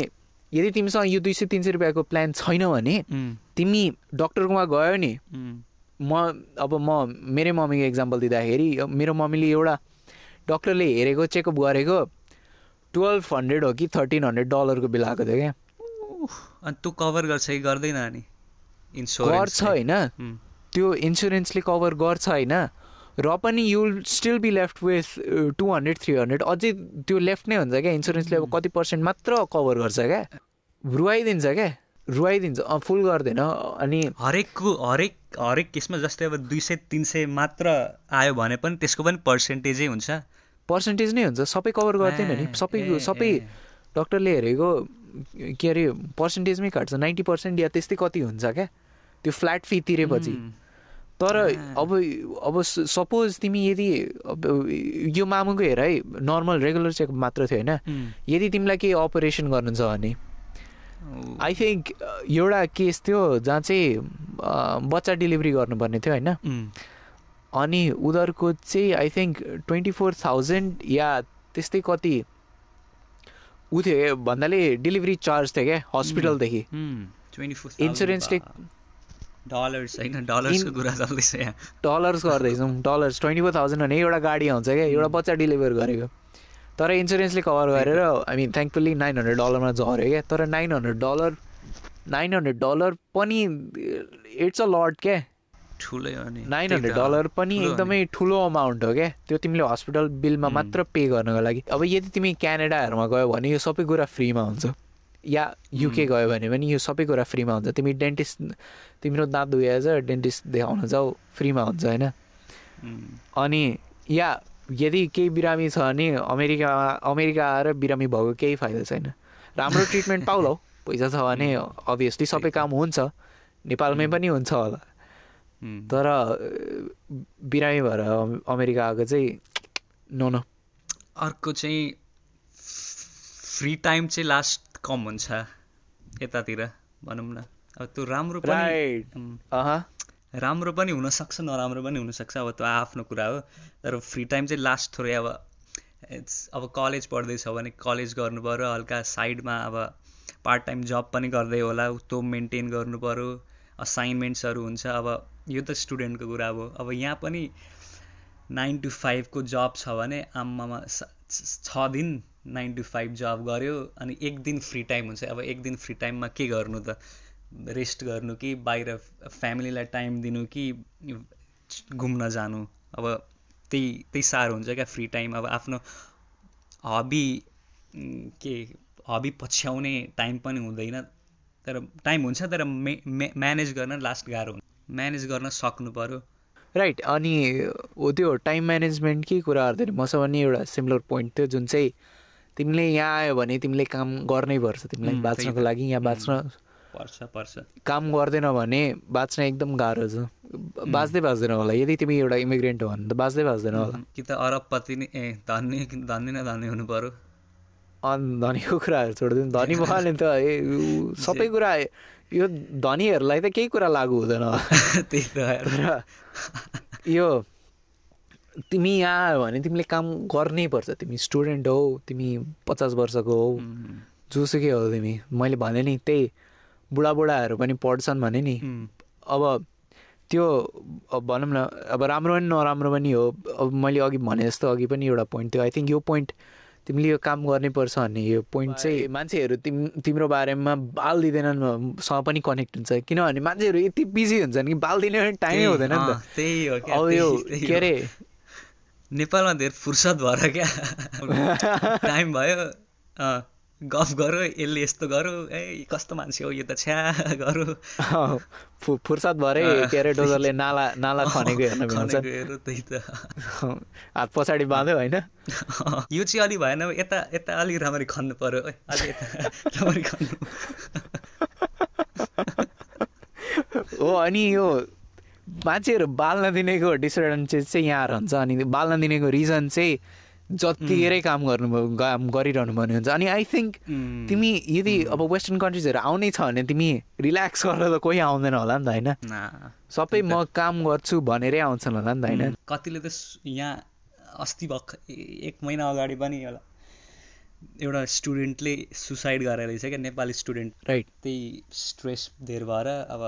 यदि तिमीसँग यो दुई सय तिन सय रुपियाँको प्लान छैन भने तिमी डक्टरकोमा गयो नि म अब म मेरै मम्मीको इक्जाम्पल दिँदाखेरि मेरो मम्मीले एउटा डक्टरले हेरेको चेकअप गरेको टुवेल्भ हन्ड्रेड हो कि थर्टिन हन्ड्रेड डलरको बिल आएको थियो क्या। अनि कभर गर्छ कि गर्दैन नि इन्सुरेन्स गर्छ होइन। त्यो इन्सुरेन्सले कभर गर्छ होइन? र पनि you still be left with two hundred three hundred अझै त्यो लेफ्ट नै हुन्छ क्या? इन्सुरेन्सले अब कति पर्सेन्ट मात्र कभर गर्छ क्या? रुवाइदिन्छ क्या? रुवाइदिन्छ फुल गर्दैन अनि हरेकको हरेक हरेक केसमा जस्तै अब दुई सय तिन सय मात्र आयो भने पनि त्यसको पनि पर्सेन्टेजै हुन्छ। पर्सेन्टेज नै हुन्छ सबै कभर गर्दैन नि। सबै सबै। डक्टरले हेरेको के अरे पर्सेन्टेजमै काट्छ। नाइन्टी पर्सेन्ट या त्यस्तै कति हुन्छ क्या? त्यो फ्ल्याट फी तिरेपछि। उम्, तर। अब अब सपोज तिमी यदि यो मामुको हेर है नर्मल रेगुलर चेकअप मात्र थियो होइन। यदि तिमीलाई केही अपरेसन गर्नु छ भने आई थिङ्क एउटा केस थियो जहाँ चाहिँ बच्चा डेलिभरी गर्नुपर्ने थियो होइन। अनि उनीहरूको चाहिँ I think twenty four thousand या त्यस्तै कति ऊ थियो भन्नाले डेलिभरी चार्ज थियो क्या हस्पिटलदेखि उम्, 24,000 इन्सुरेन्सले डलर्स होइन? डलर्सको कुरा चल्दैछ यहाँ। डलर्स गर्दैछौँ डलर्स ट्वेन्टी फोर थाउजन्ड भने एउटा गाडी आउँछ क्या। एउटा बच्चा डेलिभर गरेको। तर इन्सुरेन्सले कभर गरेर I mean thankfully nine hundred डलरमा झऱ्यो क्या। तर nine hundred dollar nine hundred dollar पनि इट्स अ लट क्या। ठुलै हो नि। नाइन हन्ड्रेड डलर पनि एकदमै ठुलो अमाउन्ट हो क्या। त्यो तिमीले हस्पिटल बिलमा. मात्र पे गर्नको लागि। अब यदि तिमी क्यानाडाहरूमा गयो भने यो सबै कुरा फ्रीमा हुन्छ। या युके गयो भने पनि यो सबै कुरा फ्रीमा हुन्छ। तिमी डेन्टिस्ट तिम्रो दाँत छ डेन्टिस्ट देखाउन जाऊ फ्रीमा हुन्छ होइन। उम्, अनि या यदि केही बिरामी छ भने अमेरिका अमेरिका आएर बिरामी भएको केही फाइदा छैन। राम्रो ट्रिटमेन्ट पाउला। हौ [LAUGHS] पैसा छ भने अभियसली सबै काम हुन्छ। नेपालमै पनि हुन्छ होला। तर बिरामी भएर अम- अमेरिका आएको चाहिँ नो नो। अर्को चाहिँ फ्री टाइम चाहिँ लास्ट कम हुन्छ यतातिर भनौँ न। अब त्यो राम्रो पनि राम्रो पनि हुनसक्छ नराम्रो पनि हुनसक्छ। अब त्यो आफ्नो कुरा हो। तर फ्री टाइम चाहिँ लास्ट थोरै अब इट्स अब कलेज पढ्दैछ भने कलेज गर्नु पऱ्यो हल्का साइडमा अब पार्ट टाइम जब पनि गर्दै होला त्यो मेन्टेन गर्नु पऱ्यो असाइनमेन्ट्सहरू हुन्छ। अब यो त स्टुडेन्टको कुरा हो। अब यहाँ पनि नाइन टु फाइभको जब छ भने आम्मामा छ दिन नाइन टु फाइभ जब गऱ्यो अनि एक दिन फ्री टाइम हुन्छ। अब एक दिन फ्री टाइममा के गर्नु त? रेस्ट गर्नु कि बाहिर फ्यामिलीलाई टाइम दिनु कि घुम्न जानु? अब त्यही त्यही साह्रो हुन्छ क्या फ्री टाइम अब आफ्नो हबी के हबी पछ्याउने टाइम पनि हुँदैन। तर टाइम हुन्छ तर मे म्यानेज गर्न लास्ट गाह्रो हुन्छ। म्यानेज गर्न सक्नु पऱ्यो राइट अनि हो त्यो टाइम म्यानेजमेन्टकै कुरा गर्दाखेरि मसँग नि एउटा सिमिलर पोइन्ट थियो जुन चाहिँ तिमीले यहाँ आयो भने तिमीले काम गर्नै पर्छ। तिमीलाई बाँच्नको लागि यहाँ बाँच्न पर्छ पर्छ। काम गर्दैन भने बाँच्न एकदम गाह्रो छ। बाँच्दै बाँच्दैन होला। यदि तिमी एउटा इमिग्रेन्ट हो भने त बाँच्दै बाँच्दैन होला। कि त अरबपति नै ए धनी धनी न धनी हुनु पऱ्यो अनि धनीको कुराहरू छोडिदिनु धनी भएन त ए सबै कुरा यो धनीहरूलाई त केही कुरा लागु हुँदैन [LAUGHS] त्यही त। यो तिमी यहाँ आयो भने तिमीले काम गर्नै पर्छ। तिमी स्टुडेन्ट हौ तिमी पचास वर्षको हौ। जोसुकै हो तिमी। मैले भने नि त्यही बुढाबुढाहरू पनि पढ्छन् भने नि। अब त्यो भनौँ न अब राम्रो पनि नराम्रो पनि हो। अब मैले अघि भने जस्तो अघि पनि एउटा पोइन्ट थियो। आई थिङ्क यो पोइन्ट तिमीले यो काम गर्नै पर्छ भन्ने यो पोइन्ट चाहिँ मान्छेहरू तिम तिम्रो बारेमा बाल दिँदैनन् सँग पनि कनेक्ट हुन्छ। किनभने मान्छेहरू यति बिजी हुन्छन् कि बाल दिने पनि टाइमै हुँदैन नि त। त्यही हो अब यो के अरे नेपालमा धेरै फुर्सद भएर क्या। टाइम भयो। गफ गरौँ यसले यस्तो गरौँ। ए कस्तो मान्छे हो यो त छ्या गरौँ। फुर्सद भएरै के अरे डोजरले नाला नाला खनेको हेर्न भ्याउँछ त्यही त। हात पछाडि बाँध्यो होइन? यो चाहिँ अलि भएन। यता यता अलिक राम्ररी खन्नु पर्यो। अलि यता [LAUGHS] राम्ररी खन्नु। हो अनि यो मान्छेहरू बाल नदिनेको डिसएडभान्टेज चाहिँ यहाँ रहन्छ अनि बाल नदिनेको रिजन चाहिँ जतिखेरै काम गर्नु काम गरिरहनु पर्ने हुन्छ। अनि आई थिङ्क तिमी यदि अब वेस्टर्न कन्ट्रिजहरू आउनै छ भने तिमी रिल्याक्स गरेर त कोही आउँदैन होला नि त होइन। सबै म काम गर्छु भनेरै आउँछन् होला नि त होइन। कतिले त यहाँ अस्ति भर्ख एक महिना अगाडि पनि एउटा एउटा स्टुडेन्टले सुसाइड गरेर रहेछ क्या नेपाली स्टुडेन्ट राइट त्यही स्ट्रेस धेर भएर अब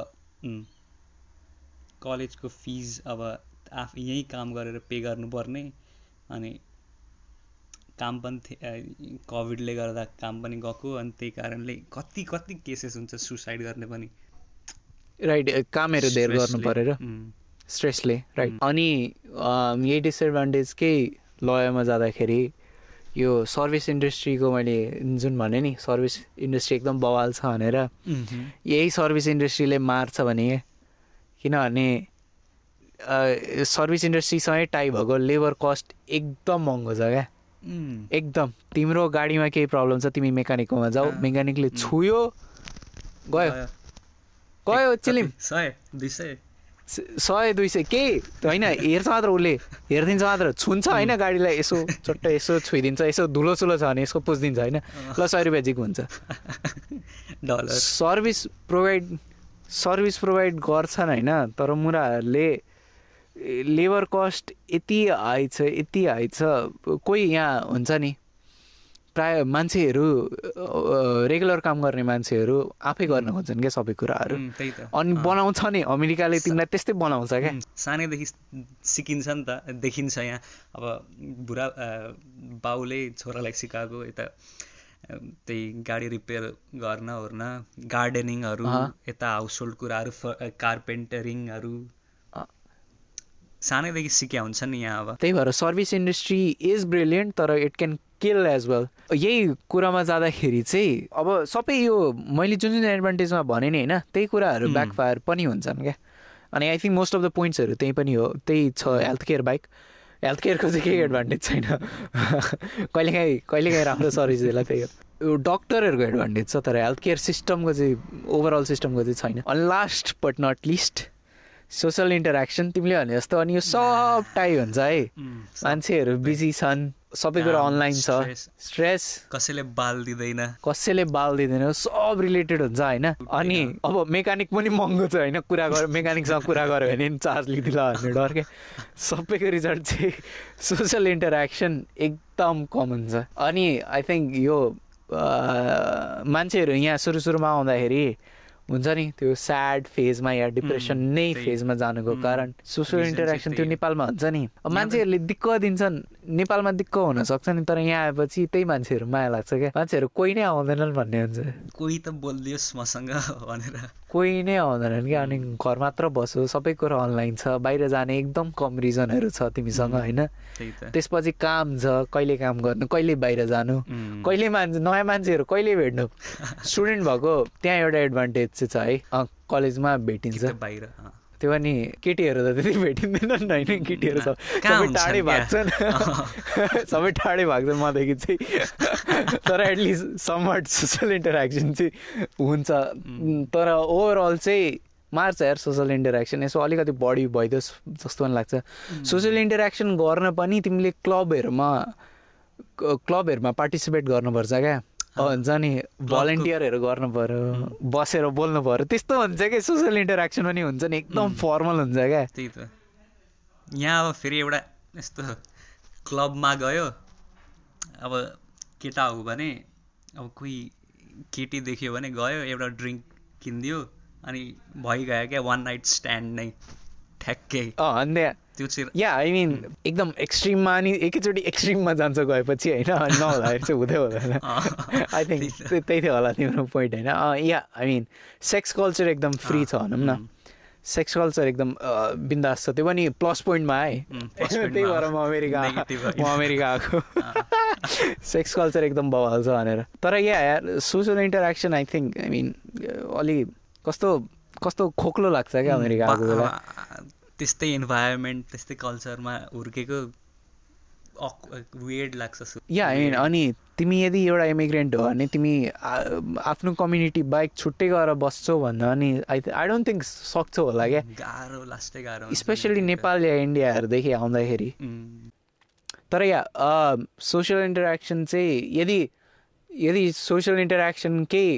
कलेजको फिज अब आफ यहीँ काम गरेर पे गर्नुपर्ने अनि काम पनि कोभिडले गर्दा काम पनि गएको अनि त्यही कारणले कति कति केसेस हुन्छ सुसाइड गर्ने पनि राइट कामहरू धेर गर्नु परेर। स्ट्रेसले राइट अनि यही डिसएडभान्टेजकै लयमा जाँदाखेरि यो सर्भिस इन्डस्ट्रीको मैले जुन भने नि सर्भिस इन्डस्ट्री एकदम बवाल छ भनेर यही सर्भिस इन्डस्ट्रीले मार्छ भने किनभने सर्भिस इन्डस्ट्रीसँगै टाइ भएको लेबर कस्ट एकदम महँगो छ क्या। एकदम। तिम्रो गाडीमा केही प्रब्लम छ तिमी मेकानिककोमा जाऊ मेकानिकले छुयो। गयो। गयो। चिलिम। सय दुई सय। सय दुई सय। केही होइन हेर्छ मात्र उसले। हेरिदिन्छ मात्र। छुन्छ होइन गाडीलाई यसो चट्ट यसो छुइदिन्छ यसो धुलो सुलो छ भने यसो पुछिदिन्छ होइन। ल सय रुपियाँ जिक हुन्छ। [LAUGHS] सर्भिस प्रोभाइड सर्भिस प्रोभाइड गर्छन् होइन तर मुराहरूले लेबर कस्ट यति हाई छ यति हाई छ कोही यहाँ हुन्छ नि प्राय मान्छेहरू रेगुलर काम गर्ने मान्छेहरू आफै गर्न खोज्छन् क्या सबै कुराहरू। अनि बनाउँछ नि अमेरिकाले तिमीलाई त्यस्तै बनाउँछ क्या। सानैदेखि सिकिन्छ नि त देखिन्छ यहाँ। अब बुढा बाउले छोरालाई सिकाएको यता त्यही गाडी रिपेयर गर्न ओर्न गार्डनिङहरू यता हाउस होल्ड कुराहरू कार्पेन्टरिङहरू सानैदेखि सिक्या हुन्छ नि यहाँ अब। त्यही भएर सर्भिस इन्डस्ट्री इज ब्रिलियन्ट तर it can kill as well यही कुरामा जाँदाखेरि चाहिँ अब सबै यो मैले जुन जुन एडभान्टेजमा भने नि होइन त्यही कुराहरू ब्याकफायर पनि हुन्छन् क्या। अनि I think most of the पोइन्ट्सहरू त्यही पनि हो त्यही छ हेल्थ केयर बाइक हेल्थ केयरको चाहिँ केही एडभान्टेज छैन। कहिलेकाहीँ कहिलेकाहीँ राम्रो सर्भिस दिएला त्यही हो यो डक्टरहरूको एडभान्टेज छ तर हेल्थ केयर सिस्टमको चाहिँ ओभरअल सिस्टमको चाहिँ छैन। अनि last but not least social interaction तिमीले भने जस्तो अनि यो सब टाइ हुन्छ है। मान्छेहरू बिजी छन् सबै कुरा अनलाइन छ। स्ट्रेस कसैले बाल दिँदैन। कसैले बाल दिँदैन सब रिलेटेड हुन्छ होइन? अनि अब मेकानिक पनि महँगो छ होइन? कुरा गर मेकानिकसँग कुरा गऱ्यो भने नि चार्ज लिँदिला भन्ने डर क्या सबैको रिजल्ट चाहिँ सोसल इन्टरेक्सन एकदम कमन छ। अनि आई थिङ्क यो मान्छेहरू यहाँ सुरु सुरुमा आउँदाखेरि हुन्छ नि? त्यो स्याड फेजमा या डिप्रेसन नै फेजमा जानुको कारण सोसियल इन्टरेक्सन त्यो नेपालमा हुन्छ नि? मान्छेहरूले दिक्क दिन्छन्। नेपालमा दिक्क हुनसक्छ नि तर यहाँ आएपछि त्यही मान्छेहरू माया लाग्छ क्या। मान्छेहरू कोही नै आउँदैनन् भन्ने हुन्छ। कोही त बोलिदियोस् मसँग भनेर। कोही नै आउँदैनन् क्या अनि घर मात्र बसो सबै कुरा अनलाइन छ बाहिर जाने एकदम कम रिजनहरू छ तिमीसँग होइन? त्यसपछि काम छ कहिले काम गर्नु कहिले बाहिर जानु कहिले मान्छे नयाँ मान्छेहरू कहिले भेट्नु? [LAUGHS] स्टुडेन्ट भएको त्यहाँ एउटा एडभान्टेज चाहिँ छ है कलेजमा भेटिन्छ। बाहिर। त्यो पनि केटीहरू त त्यति भेटिँदैनन् होइन केटीहरू सब सबै टाढै क्या? भाग्छन् सबै टाढै भाग्छन् मदेखि चाहिँ तर एटलिस्ट समट सोसल इन्टरेक्सन चाहिँ हुन्छ तर ओभरअल चाहिँ मार्छ यार सोसल इन्टरेक्सन यसो अलिकति बढी भइदियोस् जस्तो पनि लाग्छ सोसियल इन्टरेक्सन गर्न पनि तिमीले क्लबहरूमा क्लबहरूमा पार्टिसिपेट गर्नुपर्छ क्या हुन्छ नि भलन्टियरहरू गर्नु पऱ्यो बसेर बोल्नु पऱ्यो। त्यस्तो हुन्छ क्या सोसियल इन्टरेक्सन पनि हुन्छ नि एकदम फर्मल हुन्छ क्या। त्यही त। यहाँ अब फेरि एउटा यस्तो क्लबमा गयो। अब केटा हो भने अब कोही केटी देख्यो भने गयो एउटा ड्रिङ्क किनिदियो अनि भइगयो क्या वान नाइट स्ट्यान्ड नै। ठ्याक्कै। अन्य त्यो चाहिँ या आई मिन एकदम एक्सट्रिममा अनि एकैचोटि एक्सट्रिममा जान्छ गएपछि होइन [LAUGHS] नहुँदाखेरि चाहिँ हुँदै हुँदैन। आई थिङ्क त्यही थियो होला तिम्रो पोइन्ट होइन। या आई मिन सेक्स कल्चर एकदम फ्री छ भनौँ न। सेक्स कल्चर एकदम बिन्दास छ। त्यो पनि प्लस पोइन्टमा point त्यही भएर म अमेरिका म अमेरिका आएको। सेक्स कल्चर [LAUGHS] एकदम बवाल छ भनेर। तर या यार social interaction I think I mean अलि कस्तो कस्तो खोक्लो लाग्छ क्या अमेरिका आएको बेला त्यस्तै इन्भाइरोमेन्ट त्यस्तै कल्चरमा हुर्केको वेड लाग्छ या अनि तिमी यदि एउटा इमिग्रेन्ट हो भने तिमी आफ्नो कम्युनिटी बाहेक छुट्टै गएर बस्छौ भन्दा अनि आई आई डोन्ट थिङ्क सक्छौ होला क्या? गाह्रो लास्टै गाह्रो स्पेसली। नेपाल या इन्डियाहरूदेखि आउँदाखेरि। तर या सोसियल इन्टरेक्सन चाहिँ यदि यदि सोसियल इन्टरेक्सन केही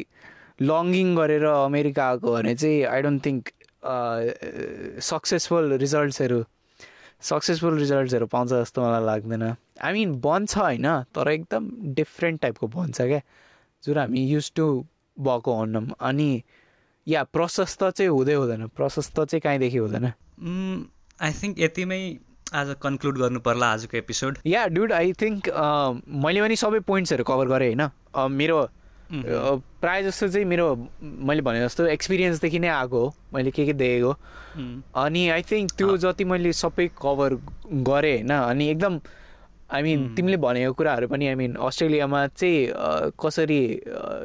लङ्गिङ गरेर अमेरिका आएको भने चाहिँ आई डोन्ट थिङ्क सक्सेसफुल रिजल्ट्सहरू सक्सेसफुल रिजल्ट्सहरू पाउँछ जस्तो मलाई लाग्दैन। आई मिन बन्छ होइन तर एकदम डिफ्रेन्ट टाइपको बन्छ क्या। जुन हामी युज टु भएको होइनौँ अनि या प्रशस्त चाहिँ हुँदै हुँदैन प्रशस्त चाहिँ कहीँदेखि हुँदैन। आई थिङ्क यतिमै आज कन्क्लुड गर्नु पर्ला आजको एपिसोड या डुड आई थिङ्क मैले पनि सबै पोइन्ट्सहरू कभर गरेँ होइन? मेरो प्रायः जस्तो चाहिँ मेरो मैले भने जस्तो एक्सपिरियन्सदेखि नै आएको हो मैले के के देखेको अनि आई थिङ्क त्यो जति मैले सबै कभर गरेँ होइन अनि एकदम आई मिन तिमीले भनेको कुराहरू पनि आई मिन अस्ट्रेलियामा चाहिँ कसरी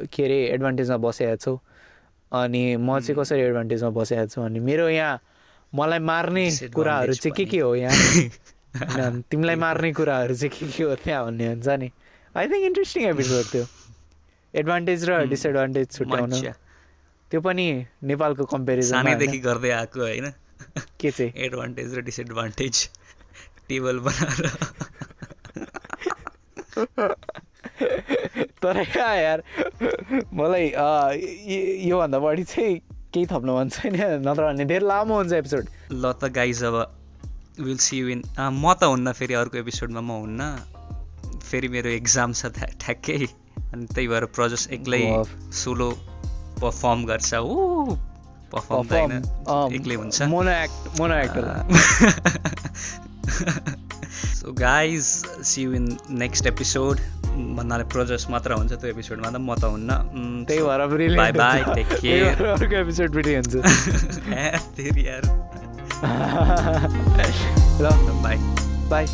के अरे एडभान्टेजमा बसेका छौ अनि म चाहिँ कसरी एडभान्टेजमा बसेका छु अनि मेरो यहाँ मलाई मार्ने कुराहरू चाहिँ के के हो यहाँ तिमीलाई मार्ने कुराहरू चाहिँ के के हो त्यहाँ भन्ने हुन्छ नि आई थिङ्क इन्ट्रेस्टिङ एपिसोड थियो एडभान्टेज र डिसएडभान्टेज छुट्याउनु। त्यो पनि नेपालको कम्पेरिजनमा सानैदेखि गर्दै आएको होइन? के चाहिँ? एडभान्टेज र डिसएडभान्टेज। टेबल बनाएर। तर यार मलाई योभन्दा बढी चाहिँ केही थप्नु मन छैन नत्र भने धेरै लामो हुन्छ एपिसोड ल त गाइज अब विल सी यु इन म त हुन्न फेरि अर्को एपिसोडमा म हुन्न। फेरि मेरो एक्जाम छ ठ्या- ठ्याक्कै। अनि त्यही भएर प्रजस एक्लै। सोलो पर्फर्म गर्छ। ओ पर्फर्म त होइन एक्लै हुन्छ। So guys see you in next episode भन्नाले प्रोजेस मात्र हुन्छ त्यो एपिसोडमा त म त हुन्न। त्यही भएर take त्यही care. भएर अर्को एपिसोड फेरि हुन्छ। फेरि यार ल बाई बाई